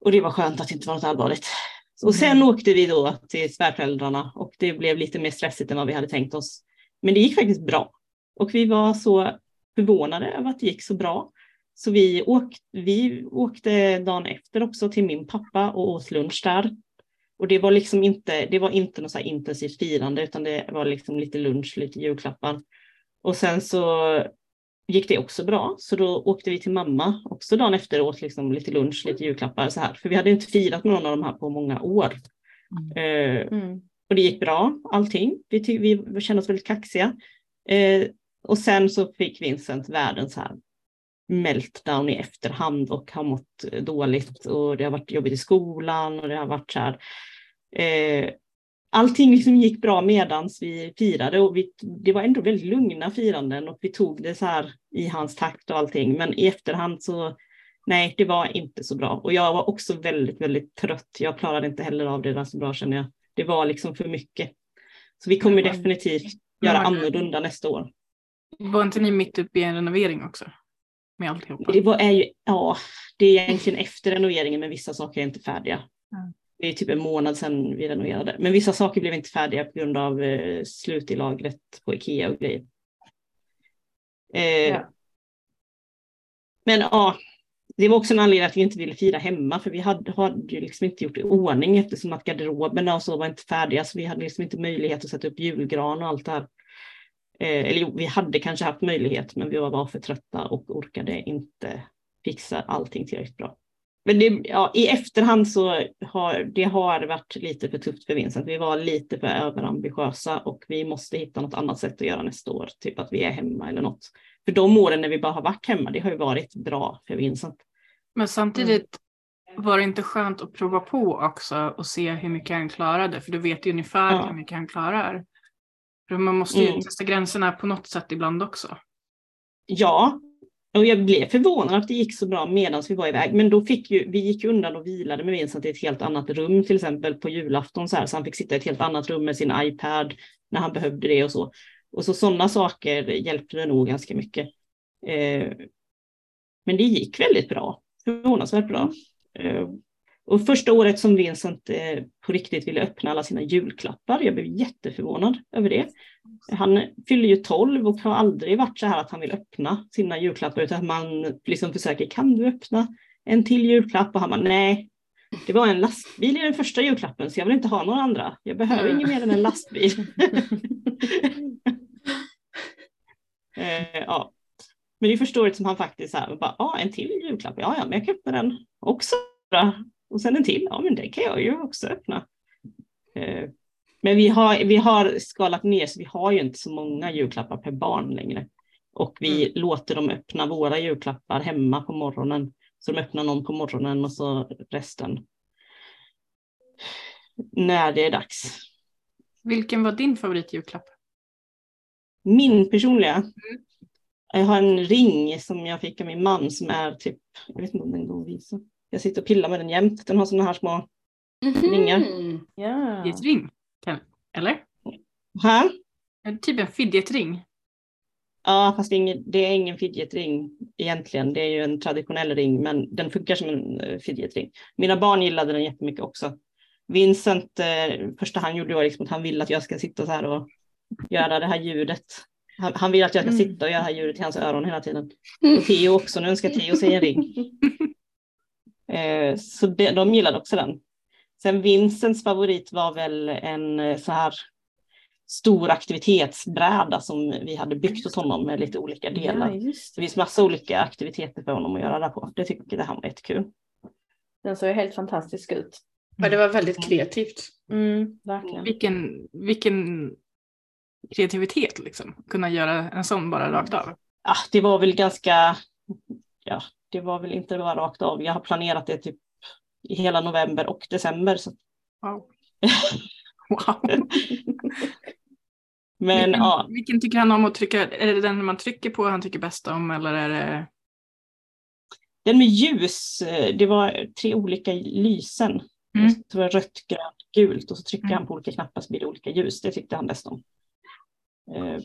Och det var skönt att det inte var något allvarligt. Och sen åkte vi då till svärföräldrarna och det blev lite mer stressigt än vad vi hade tänkt oss. Men det gick faktiskt bra. Och vi var så förvånade över att det gick så bra. Så vi, åk, vi åkte dagen efter också till min pappa och åt lunch där. Och det var liksom inte, det var inte något så här intensivt firande utan det var liksom lite lunch, lite julklappar. Och sen så gick det också bra. Så då åkte vi till mamma också dagen efter och åt liksom lite lunch, lite julklappar så här. För vi hade inte firat någon av de här på många år. Eh, Mm. och det gick bra, allting. Vi, vi kände oss väldigt kaxiga. Eh, och sen så fick Vincent världens här meltdown i efterhand och har mått dåligt och det har varit jobbigt i skolan och det har varit så här. Eh, allting liksom gick bra medans vi firade och vi, det var ändå väldigt lugna firanden och vi tog det så här i hans takt och allting. Men i efterhand så nej, det var inte så bra. Och jag var också väldigt, väldigt trött. Jag klarade inte heller av det där så bra känner jag. Det var liksom för mycket. Så vi kommer definitivt göra annorlunda nästa år. Var inte ni mitt uppe i en renovering också? Med alltihopa? Det var, är ju, ja, det är egentligen efter renoveringen men vissa saker är inte färdiga. Mm. Det är typ en månad sedan vi renoverade. Men vissa saker blev inte färdiga på grund av eh, slut i lagret på Ikea och grejer. Eh, Ja. Men ja, det var också en anledning att vi inte ville fira hemma för vi hade, hade ju liksom inte gjort i ordning eftersom att garderoberna och så var inte färdiga så vi hade liksom inte möjlighet att sätta upp julgran och allt det här. Eh, eller jo, vi hade kanske haft möjlighet men vi var bara för trötta och orkade inte fixa allting tillräckligt bra. Men det, ja, i efterhand så har det har varit lite för tufft för Vincent. Vi var lite för överambitiösa och vi måste hitta något annat sätt att göra nästa år. Typ att vi är hemma eller något. För de åren när vi bara har varit hemma, det har ju varit bra för Vincent. Men samtidigt var det inte skönt att prova på också och se hur mycket han klarade? För du vet ju ungefär Ja. hur mycket han klarar. För man måste ju Mm. testa gränserna på något sätt ibland också. Ja, och jag blev förvånad att det gick så bra medan vi var iväg. Men då fick ju, vi gick undan och vilade med Vincent i ett helt annat rum, till exempel på julafton så här, så han fick sitta i ett helt annat rum med sin iPad när han behövde det och så. Och så sådana saker hjälpte nog ganska mycket. Eh, men det gick väldigt bra, förvånansvärt bra. Eh, och första året som Vincent eh, på riktigt ville öppna alla sina julklappar, jag blev jätteförvånad över det. Han fyller ju 12 och har aldrig varit så här att han vill öppna sina julklappar utan man liksom försöker, kan du öppna en till julklapp? Och han bara, nej, det var en lastbil i den första julklappen så jag vill inte ha några andra. Jag behöver Mm. inget mer än en lastbil. eh, ja. Men det är förståeligt som han faktiskt så här, bara, ah, en till julklapp, ja ja, men jag kan öppna den också. Och sen en till, ja men den kan jag ju också öppna. Eh, men vi har, vi har skalat ner så vi har ju inte så många julklappar per barn längre. Och vi låter dem öppna våra julklappar hemma på morgonen. Så de öppnar någon på morgonen och så resten när det är dags. Vilken var din favoritjulklapp? Min personliga. Jag har en ring som jag fick av min man som är typ, jag vet inte om den går att visa. Jag sitter och pillar med den jämt. Den har sådana här små, Ringar. Mhm. Ja. Fidgetring? Eller? det Typ en fidgetring. Ja, fast det är ingen, det är ingen fidgetring egentligen. Det är ju en traditionell ring, men den funkar som en eh, fidgetring. Mina barn gillade den jättemycket också. Vincent, eh, första han gjorde var liksom att han vill att jag ska sitta så här och göra det här ljudet. Han, han vill att jag ska Mm. sitta och göra det här ljudet i hans öron hela tiden. Och Theo också, nu önskar Theo sig en ring. Eh, så det, de gillade också den. Sen Vincents favorit var väl en eh, så här stor aktivitetsbräda som vi hade byggt åt honom med lite olika delar. Ja, Det det. finns massa olika aktiviteter för honom att göra där på. Det tyckte han var jättekul. Den såg helt fantastisk ut. Ja, det var väldigt kreativt. Mm, verkligen. Vilken, vilken kreativitet liksom. Kunna göra en sån bara rakt av. Ah, det var väl ganska, ja, det var väl inte bara rakt av. Jag har planerat det typ i hela november och december. Så. Wow. wow. Men vilken, ja, vilken tycker han om att trycka? Är det den man trycker på han tycker bäst om eller är det? den med ljus, eh, det var tre olika lysen. Mm. Det var rött, grönt, gult och så trycker Mm. han på olika knappar så blir det olika ljus. Det tyckte han bäst om. Eh, mm.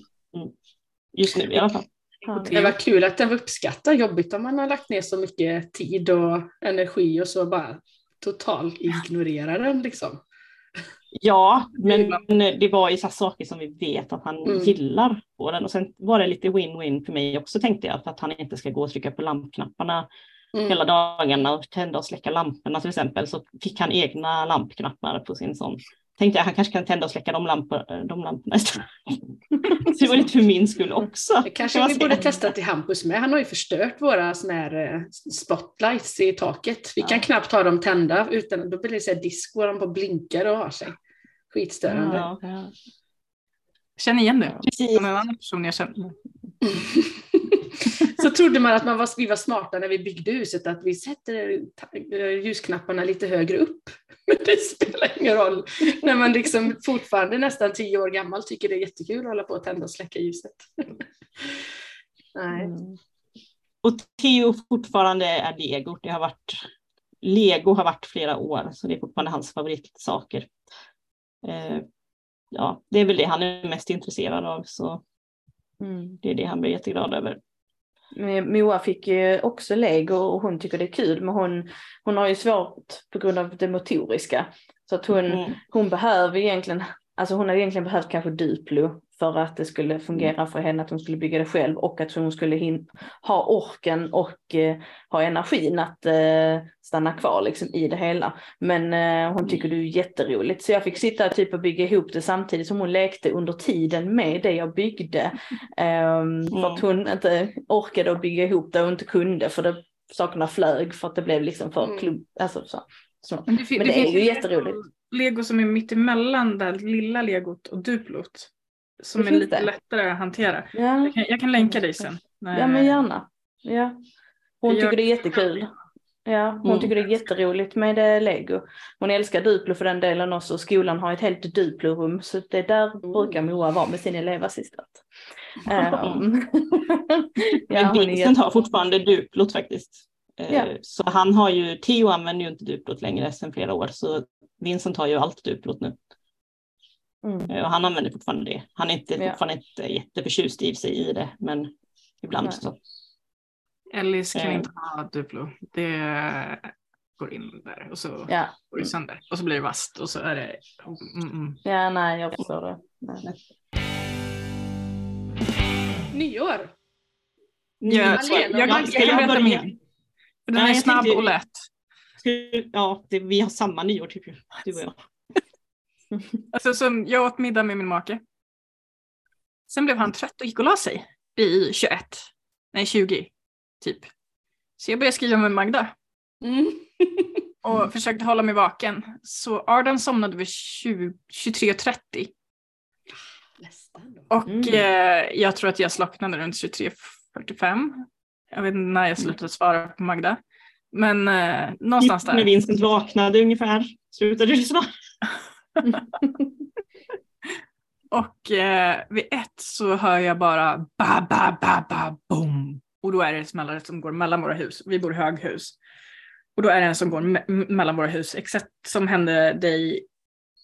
Just nu i alla fall. Ja. Det var kul att den var uppskattad. Jobbigt om man har lagt ner så mycket tid och energi och så bara total ignorera den liksom. Ja, men det var ju så saker som vi vet att han Mm. gillar på den. Och sen var det lite win-win för mig också tänkte jag, för att han inte ska gå och trycka på lampknapparna Mm. hela dagarna och tända och släcka lamporna till exempel. Så fick han egna lampknappar på sin sån. Tänkte jag han kanske kan tända och släcka de, lampor, de lamporna istället. så det var lite för min skull också. Det kanske vi borde testa till Hampus med. Han har ju förstört våra såna här eh, spotlights i taket. Vi kan Ja. knappt ha dem tända utan då blir det så här disco och de på blinkar och har sig. Skitstörande. Ja, Ja. Känner igen det. precis. Från en annan person jag känner. så trodde man att man var, vi var smarta när vi byggde huset, att vi sätter ljusknapparna lite högre upp. Men det spelar ingen roll när man liksom fortfarande nästan tio år gammal tycker det är jättekul att hålla på att tända och släcka ljuset. Nej. Mm. Och Theo fortfarande är lego. Det har varit, lego har varit flera år, så det är fortfarande hans favoritsaker. Eh, ja, det är väl det han är mest intresserad av, så Mm. det är det han blir jätteglad över. Moa fick ju också lego och hon tycker det är kul men hon, hon har ju svårt på grund av det motoriska. Så att hon, Mm. hon behöver egentligen, alltså hon hade egentligen behövt kanske Duplo för att det skulle fungera för henne att hon skulle bygga det själv och att hon skulle hin- ha orken och eh, ha energin att eh, stanna kvar liksom i det hela. Men eh, hon tycker det är jätteroligt så jag fick sitta typ och bygga ihop det samtidigt som hon lekte under tiden med det jag byggde. Ehm, För att hon inte orkade att bygga ihop det och inte kunde för det, sakerna flög för att det blev liksom för Mm. klubb, alltså så. så. Men det, Men det är finns ju jätteroligt. Lego som är mitt emellan det lilla legot och duplot. Som är lite det. lättare att hantera. Ja. Jag kan, jag kan länka dig sen. Ja men gärna. Ja. Hon tycker det är jättekul. Ja, hon Mm. tycker det är jätteroligt med eh, lego. Hon älskar Duplo för den delen också. Skolan har ett helt Duplo-rum så det där Mm. brukar Moa vara med sin elevassistent. Um, ja, Men hon är Vincent har fortfarande duplot faktiskt. Eh, Ja. Så han har ju, Theo använder ju inte duplot längre sedan flera år, så Vincent har ju allt duplot nu. Mm. Eh, Och han använder fortfarande det. Han är inte, Ja. fortfarande inte jätteförtjust i sig i det, men ibland Nej. så. Ellis kan Eh. inte ha duplo. Det går in där och så Ja. går det sönder. Och så blir det vasst och så är det... Mm, mm. ja, nej jag förstår det. Nej. Nyår! Jag, Malena, jag, jag, jag kan berätta börja- min. För den Nej, är jag snabb tänkte- och lätt. Ja, det, vi har samma nyår typ, du och jag. Alltså, så jag åt middag med min make. Sen blev han trött och gick och la sig i 21, nej 20 typ. Så jag började skriva med Magda Mm. och försökte hålla mig vaken. Så Arden somnade vid 20 23.30 Nästan då. och Mm. eh, jag tror att jag slocknade runt 23.45. Jag vet inte när jag slutade svara på Magda. Men eh, någonstans När där. Vincent vaknade ungefär slutade du svara. Och eh, vid ett så hör jag bara ba ba ba ba boom. Och då är det en smällare som går mellan våra hus. Vi bor i höghus. Och då är det en som går me- mellan våra hus. Exakt som hände dig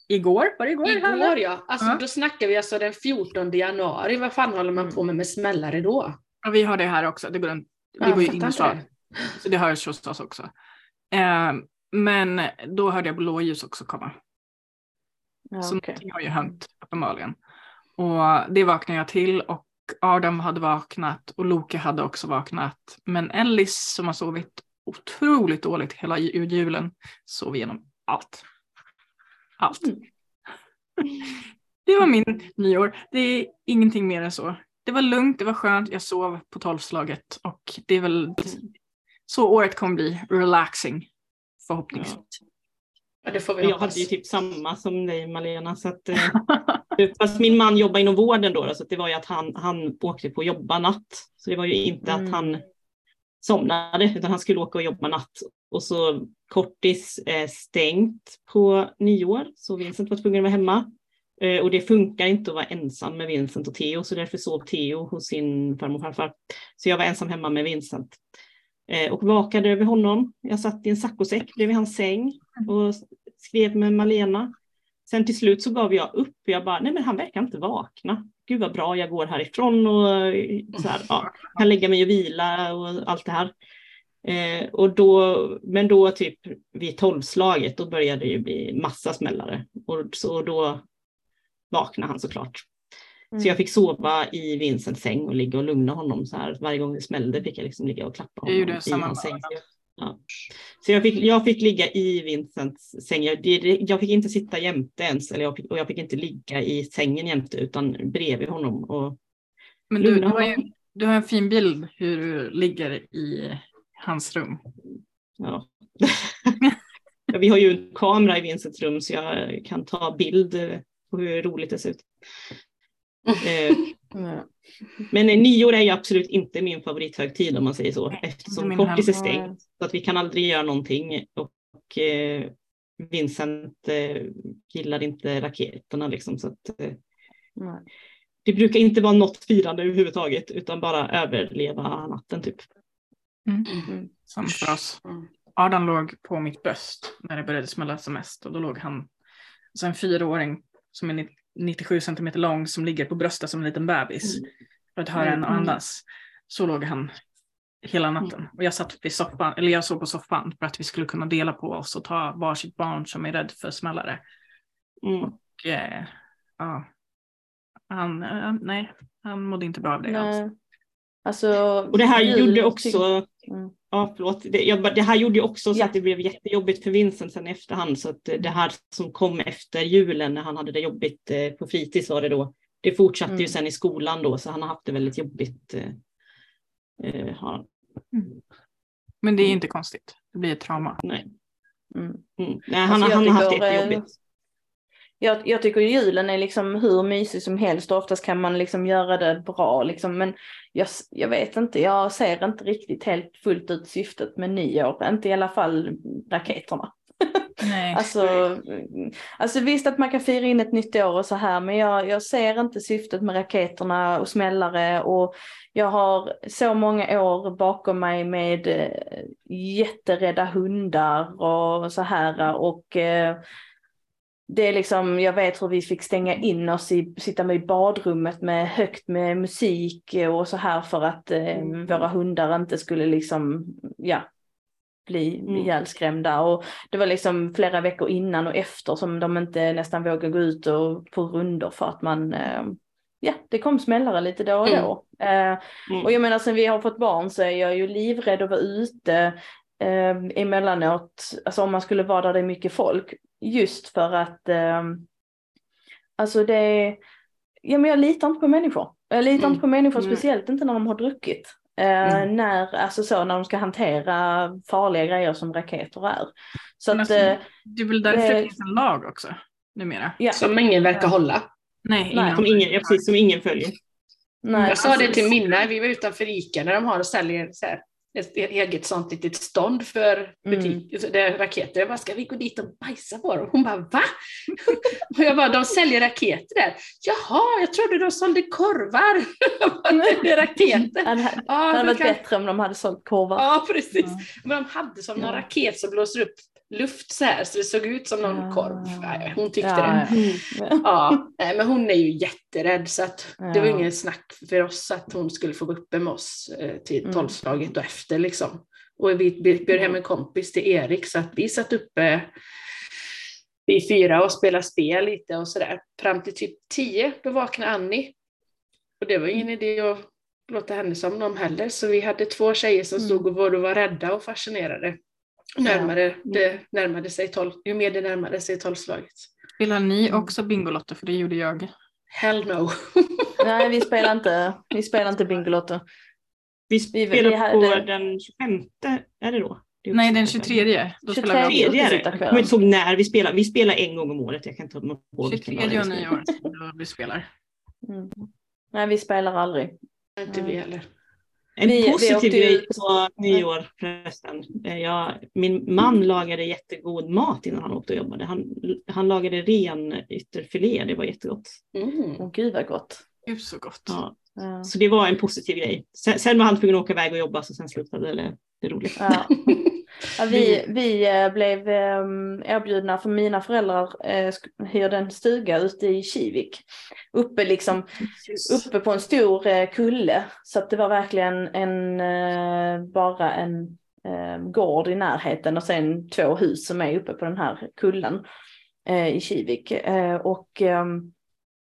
igår. Var det igår? Igår ja, alltså, Ja. då snackar vi alltså den 14 januari. Vad fan håller man på med med smällare då? Ja, vi har det här också. Det går en, vi Jag bor ju inte innerstad. det. Så det hörs hos oss också. Eh, men då hörde jag blåljus också komma. Ja, Så någonting har ju hänt uppenbarligen. Och det vaknade jag till och Adam hade vaknat och Loke hade också vaknat. Men Ellis som har sovit otroligt dåligt hela ju- julen sov igenom allt. Allt. Mm. Det var min nyår. Det är ingenting mer än så. Det var lugnt, det var skönt, jag sov på tolvslaget och det är väl så året kommer bli relaxing förhoppningsvis. Ja, Jag hade ju typ samma som dig Malena. Så att, eh, fast min man jobbar inom vården då, så det var ju att han, han åkte på att jobba natt. Så det var ju inte Mm. att han somnade, utan han skulle åka och jobba natt. Och så kortis eh, stängt på nyår, så Vincent var tvungen att vara hemma. Eh, och det funkar inte att vara ensam med Vincent och Theo, så därför sov Theo hos sin farmor och farfar. Så jag var ensam hemma med Vincent. Eh, och vakade över honom. Jag satt i en saccosäck bredvid hans säng och skrev med Malena. Sen till slut så gav jag upp. Jag bara, nej men han verkar inte vakna. Gud vad bra, jag går härifrån och eh, så här, ja, kan lägga mig och vila och allt det här. Eh, och då, men då typ vid tolvslaget, då började det ju bli massa smällare. Och så då vaknade han såklart. Mm. Så jag fick sova i Vincents säng och ligga och lugna honom så här. Varje gång det smällde fick jag liksom ligga och klappa Jag honom gjorde i hans säng. Ja. Så jag fick, jag fick ligga i Vincents säng. Jag, jag fick inte sitta jämte ens, eller jag fick, och jag fick inte ligga i sängen jämte, utan bredvid honom. Och, Men du, du, har ju, du har en fin bild hur du ligger i hans rum. ja. Ja, Vi har ju en kamera i Vincents rum så jag kan ta bild eh, på hur roligt det ser ut. Men eh, nyår är ju absolut inte min favorithögtid om man säger så, eftersom kortis är stängt. Så att vi kan aldrig göra någonting. Och eh, Vincent eh, gillar inte raketerna liksom. Så att, eh, det brukar inte vara något firande överhuvudtaget, utan bara överleva natten typ. Mm. Som för oss. Adam låg på mitt bröst när det började smälla som mest och då låg han, alltså en fyraåring som är 90 97 centimeter lång som ligger på bröstet som en liten bebis för att höra en Mm. andas. Så låg han hela natten och jag satt vid soffan, eller jag sov på soffan för att vi skulle kunna dela på oss och ta varsitt barn som är rädd för smällare. Mm. Och eh, ja, han, eh, nej, han mådde inte bra av det alls. Nej. Alltså, Och det här gjorde tyck- också, Mm. ja förlåt, det, jag, det här gjorde ju också så Ja. att det blev jättejobbigt för Vincent sen i efterhand. Så att det här som kom efter julen när han hade det jobbigt eh, på fritids var det då. Det fortsatte ju Mm. sen i skolan då så han har haft det väldigt jobbigt. eh, eh, har han. Men det är Mm. inte konstigt, det blir ett trauma. Nej. Mm. Mm. Nej, han, Alltså, han har haft det tycker, eh, jättejobbigt. Jag, jag tycker julen är liksom hur mysig som helst och oftast kan man liksom göra det bra liksom. Men jag, jag vet inte, jag ser inte riktigt helt fullt ut syftet med nyår. Inte i alla fall raketerna. Nej. Alltså, mm, alltså visst att man kan fira in ett nytt år och så här men jag, jag ser inte syftet med raketerna och smällare och jag har så många år bakom mig med eh, jätterädda hundar och så här och eh, det är liksom, jag vet hur vi fick stänga in oss i, sitta med i badrummet med högt med musik och så här för att eh, Mm. våra hundar inte skulle liksom, ja, bli Mm. ihjälskrämda. Och det var liksom flera veckor innan och efter som de inte nästan vågade gå ut och på rundor för att man, eh, ja, det kom smällare lite då och då. Eh, Mm. och jag menar sen vi har fått barn så är jag ju livrädd att vara ute. Eh, emellanåt, alltså om man skulle vara där det är mycket folk, just för att eh, alltså det är, ja men jag litar inte på människor. Jag litar Mm. inte på människor, Mm. speciellt inte när de har druckit. Eh, Mm. När, alltså så, när de ska hantera farliga grejer som raketer är. Så Men att, alltså, eh, Det är väl därför det finns en lag också numera. ja, Som ingen verkar hålla. Nej, Nej. Som ingen, ja, precis, som ingen följer. nej, Jag sa det precis. till Minna, vi var utanför Ica när de har och säljer så här, ett eget sånt litet stånd för butik, Mm. det är raketer. Jag bara, ska vi gå dit och bajsa på dem? Hon bara, va? och jag bara, de säljer raketer där. Jaha, jag trodde de sålde korvar. Det är raketer. Det hade, Ja, varit kan... bättre om de hade sålt korvar. ja precis. Ja. Men de hade som någon Ja. raket som blåser upp luft så här, så det såg ut som någon Ja. korv. Nej, hon tyckte Ja, det. Mm. Ja, men hon är ju jätterädd så att det var Ja. ingen snack för oss att hon skulle få vara uppe med oss eh, till Mm. tolvslaget och efter liksom. Och vi vi bjöd hem en kompis till Erik så att vi satt uppe vid fyra och spelade spel lite och sådär. Fram till typ tio, då vaknade Annie. Och det var ingen idé att låta henne somna om heller, så vi hade två tjejer som Mm. stod och både var rädda och fascinerade. Närmare, det närmade sig tolv, ju mer det närmade sig tolvslaget. Spelar ni Mm. också Bingolotto? För det gjorde jag. Hell no. Nej, vi spelar inte, vi spelar inte Bingolotto. Vi Vi- spelar vi hade- på den 25, är det då? Det är Nej, den också- 23. Då 23. spelar vi Tredje är det. Jag kommer inte ihåg när vi spelar. Vi spelar en gång om året. Jag kan inte komma dag 23 det och är. nyår. Vi spelar. Mm. Nej, vi spelar aldrig. Inte vi heller. En Vi- vi positiv åkte grej ut- på nyår förresten. Eh, Jag, min man lagade jättegod mat innan han åkte och jobbade. Han, han lagade ren ytterfilé, det var jättegott. Mm. Gud vad gott. Gud så gott. Ja, Ja. så det var en positiv grej. Sen, sen var han tvungen att åka iväg och jobba så sen slutade det, det roligt. Ja. Ja, vi, vi eh, blev eh, erbjudna, för mina föräldrar eh, hyrde en stuga ute i Kivik. Uppe, liksom, uppe på en stor eh, kulle. Så det var verkligen en, bara en eh, gård i närheten och sen två hus som är uppe på den här kullen i Kivik. Och ehm,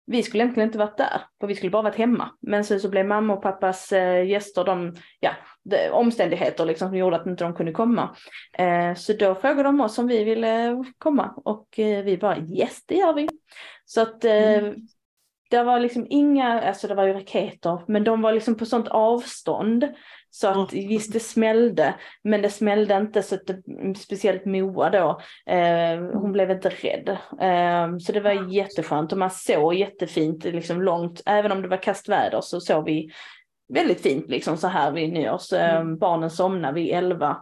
vi skulle egentligen inte varit där, för vi skulle bara varit hemma. Men sen så blev mamma och pappas eh, gäster, de, ja, det, omständigheter liksom, som gjorde att inte de kunde komma. Eh, så då frågade de oss om vi ville komma och eh, vi bara yes, det gör vi. Så att eh, det var liksom inga, alltså det var ju raketer, men de var liksom på sånt avstånd så att Mm. visst det smällde, men det smällde inte så att det, speciellt Moa då, eh, hon blev inte rädd. Eh, så det var jätteskönt och man såg jättefint liksom långt, även om det var kastväder så såg vi väldigt fint liksom så här vid nyårs. Eh, barnen somnade vid elva.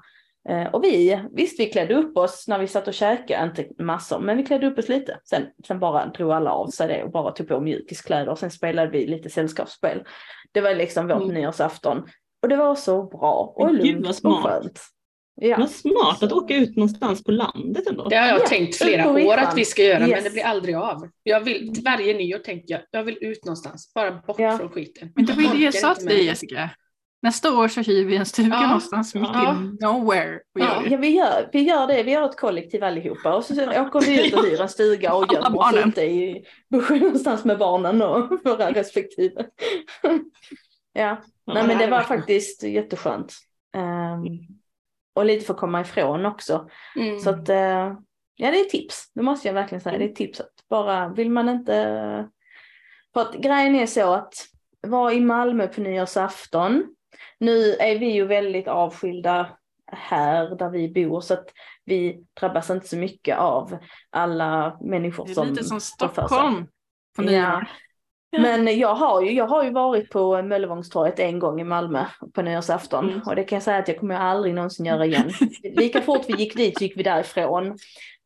Eh, och vi, visst vi klädde upp oss när vi satt och käkade, inte massor, men vi klädde upp oss lite. Sen, sen bara drog alla av sig det och bara tog på mjukiskläder och sen spelade vi lite sällskapsspel. Det var liksom vårt Mm. nyårsafton. Och det var så bra och Men gud, lugnt vad och smart. skönt. Ja. Vad smart att åka ut någonstans på landet ändå. Det har jag Ja, tänkt flera år att vi ska göra, men Yes. det blir aldrig av. Jag vill, varje nyår tänker jag, jag vill ut någonstans, bara bort Ja. från skiten. Men det var ju det jag sa till dig. Jessica. Nästa år så hyr vi en stuga Ja. någonstans mitt Ja. i nowhere. Ja. det. Ja, vi gör, vi gör det. Vi gör ett kollektiv allihopa och så åker vi ut och hyr en stuga och gömmer oss ute i bushen någonstans med barnen och våra respektive. Ja, nej men det var faktiskt jätteskönt. Ehm, och lite för att komma ifrån också. Mm. Så att, eh, ja det är tips. Det måste jag verkligen säga. Det är tips att bara, vill man inte... För att grejen är så att vara i Malmö på nyårsafton. Nu är vi ju väldigt avskilda här där vi bor så att vi drabbas inte så mycket av alla människor Det är som lite som sig. Stockholm på Ja. Men jag har, ju, jag har ju varit på Möllevångstorget en gång i Malmö på nyårsafton Mm. och det kan jag säga att jag kommer aldrig någonsin göra igen. Lika fort vi gick dit gick vi därifrån.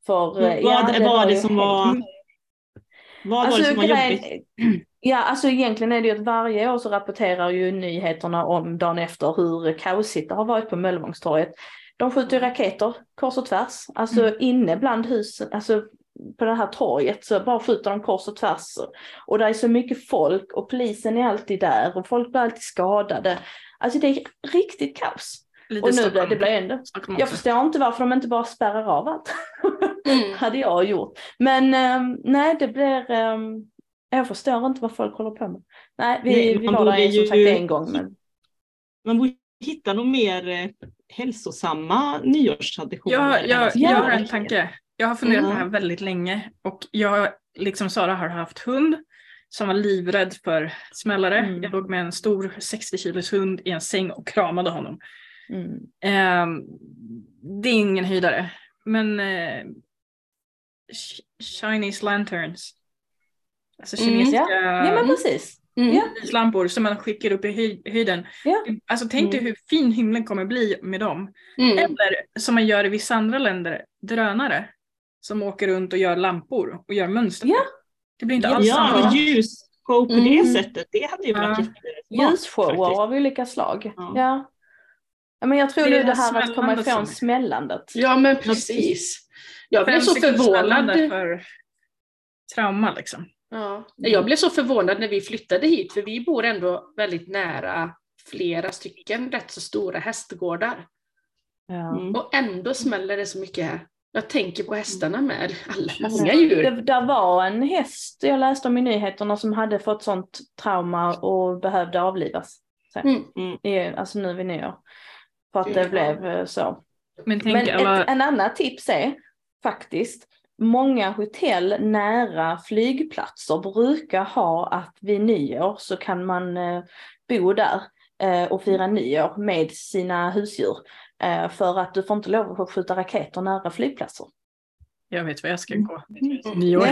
För, Men eh, vad ja, var det ju som var- Vad var det som var jobbigt? Ja, alltså egentligen är det ju att varje år så rapporterar ju nyheterna om dagen efter hur kaosigt det har varit på Möllevångstorget. De skjuter ju raketer kors och tvärs, alltså Mm. inne bland husen, alltså på det här torget så bara skjuter de kors och tvärs. Och det är så mycket folk och polisen är alltid där och folk blir alltid skadade. Alltså det är riktigt kaos. Lite Och nu blir Stockholm. det blir ändå. Jag förstår inte varför de inte bara spärrar av allt. Mm. hade jag gjort. Men ehm, nej, det blir... ehm, jag förstår inte vad folk håller på med. Nej, vi, Nej, vi var där som sagt ju- en gång. Men, Man borde hitta något mer, eh, hälsosamma nyårstraditioner. Jag, jag, jag har en tanke. Jag har funderat på det här Mm. väldigt länge och jag, liksom Sara, har haft hund som var livrädd för smällare. Mm. Jag låg med en stor 60 kilos hund i en säng och kramade honom. Mm. Ehm, det är ingen höjdare. Men eh, Ch- Chinese lanterns. Alltså Mm, kinesiska Ja men precis. Mm. Ja. lyslampor som man skickar upp i höj- höjden. Ja. Alltså tänk dig Mm. hur fin himlen kommer bli med dem. Mm. Eller som man gör i vissa andra länder, drönare. Som åker runt och gör lampor och gör mönster. Ja. Det blir inte Ja, alls Ja, samma. ljusshow på Mm. det sättet, det hade ju varit Ja. Ljusshower av olika slag. Ja. Ja. ja. men jag tror Det är det det här att komma smällandet ifrån som- smällandet. Ja men precis. Jag blev så förvånad. för trauma liksom. Ja. Jag blev så förvånad när vi flyttade hit för vi bor ändå väldigt nära flera stycken rätt så stora hästgårdar. Ja. Mm. Och ändå smäller det så mycket här. Jag tänker på hästarna med, alla många Det, djur. där var en häst jag läste om i nyheterna som hade fått sånt trauma och behövde avlivas. Så, Mm. i, alltså nu vid nyår. För att det Ja. blev eh, så. Men tänk Men alla... ett, en annan tips är faktiskt många hotell nära flygplatser brukar ha att vid nyår så kan man eh, bo där eh, och fira nyår med sina husdjur. Eh, för att du får inte lov att skjuta raketer nära flygplatser. Jag vet vad jag ska Mm. gå. Nyår.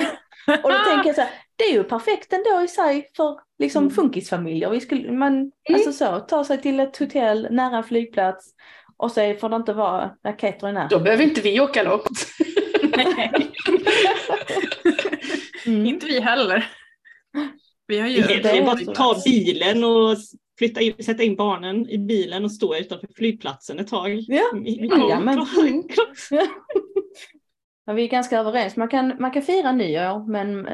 Och då tänker jag så här, det är ju perfekt ändå i sig för liksom Mm. funkisfamiljer. Vi skulle, man, alltså så, ta sig till ett hotell nära en flygplats och så får det inte vara raketer i närheten. Då behöver inte vi åka långt. Mm. Inte vi heller. Vi har ju... Det är bara att ta bilen och flytta in, sätta in barnen i bilen och stå utanför flygplatsen ett tag. Ja. I- i- Ja, men- vi är ganska överens. Man kan, man kan fira nyår men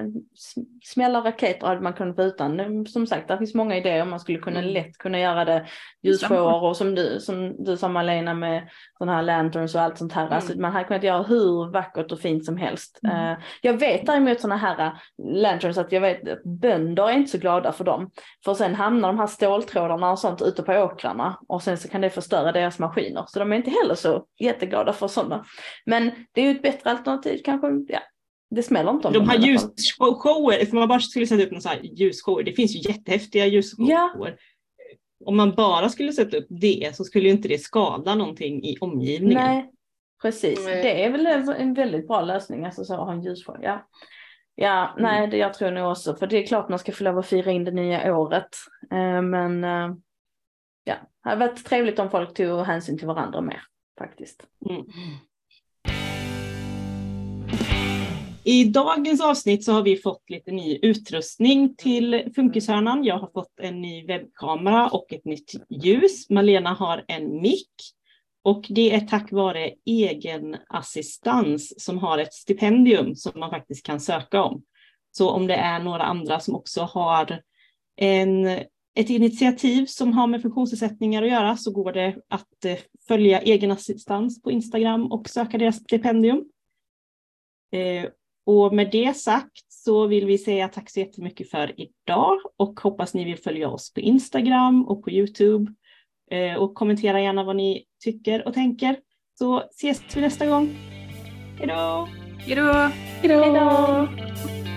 smälla raketer hade man kunnat få utan. Som sagt, det finns många idéer. Man skulle kunna Mm. lätt kunna göra det ljusshower och som du, som du sa Malena med sådana här lanterns och allt sånt här. Mm. Alltså, man hade kunnat göra hur vackert och fint som helst. Mm. Eh, jag vet däremot sådana här lanterns att jag vet att bönder är inte så glada för dem. För sen hamnar de här ståltrådarna och sånt ute på åkrarna och sen så kan det förstöra deras maskiner. Så de är inte heller så jätteglada för sådana. Men det är ju ett bättre alternativ kanske. Ja, det smäller inte om De här ljusshower, if man bara skulle sätta upp någon sån här ljusshower, det finns ju jättehäftiga ljusshower. Ja. Om man bara skulle sätta upp det så skulle ju inte det skada någonting i omgivningen. Nej, precis. Nej. Det är väl en- väldigt bra lösning, alltså så att ha en ljusshow. Ja, ja nej, det jag tror nog också, för det är klart man ska få lov att fira in det nya året. Eh, men eh, ja, det hade varit trevligt om folk tog hänsyn till varandra mer faktiskt. I dagens avsnitt så har vi fått lite ny utrustning till Funkishörnan. Jag har fått en ny webbkamera och ett nytt ljus. Malena har en mick. Och det är tack vare egen assistans som har ett stipendium som man faktiskt kan söka om. Så om det är några andra som också har en, ett initiativ som har med funktionsnedsättningar att göra så går det att eh, följa egen assistans på Instagram och söka deras stipendium. Eh, och med det sagt så vill vi säga tack så jättemycket för idag och hoppas ni vill följa oss på Instagram och på Youtube. Eh, och kommentera gärna vad ni tycker och tänker. Så ses vi nästa gång. Hej då! Hejdå! Hejdå! Hej då!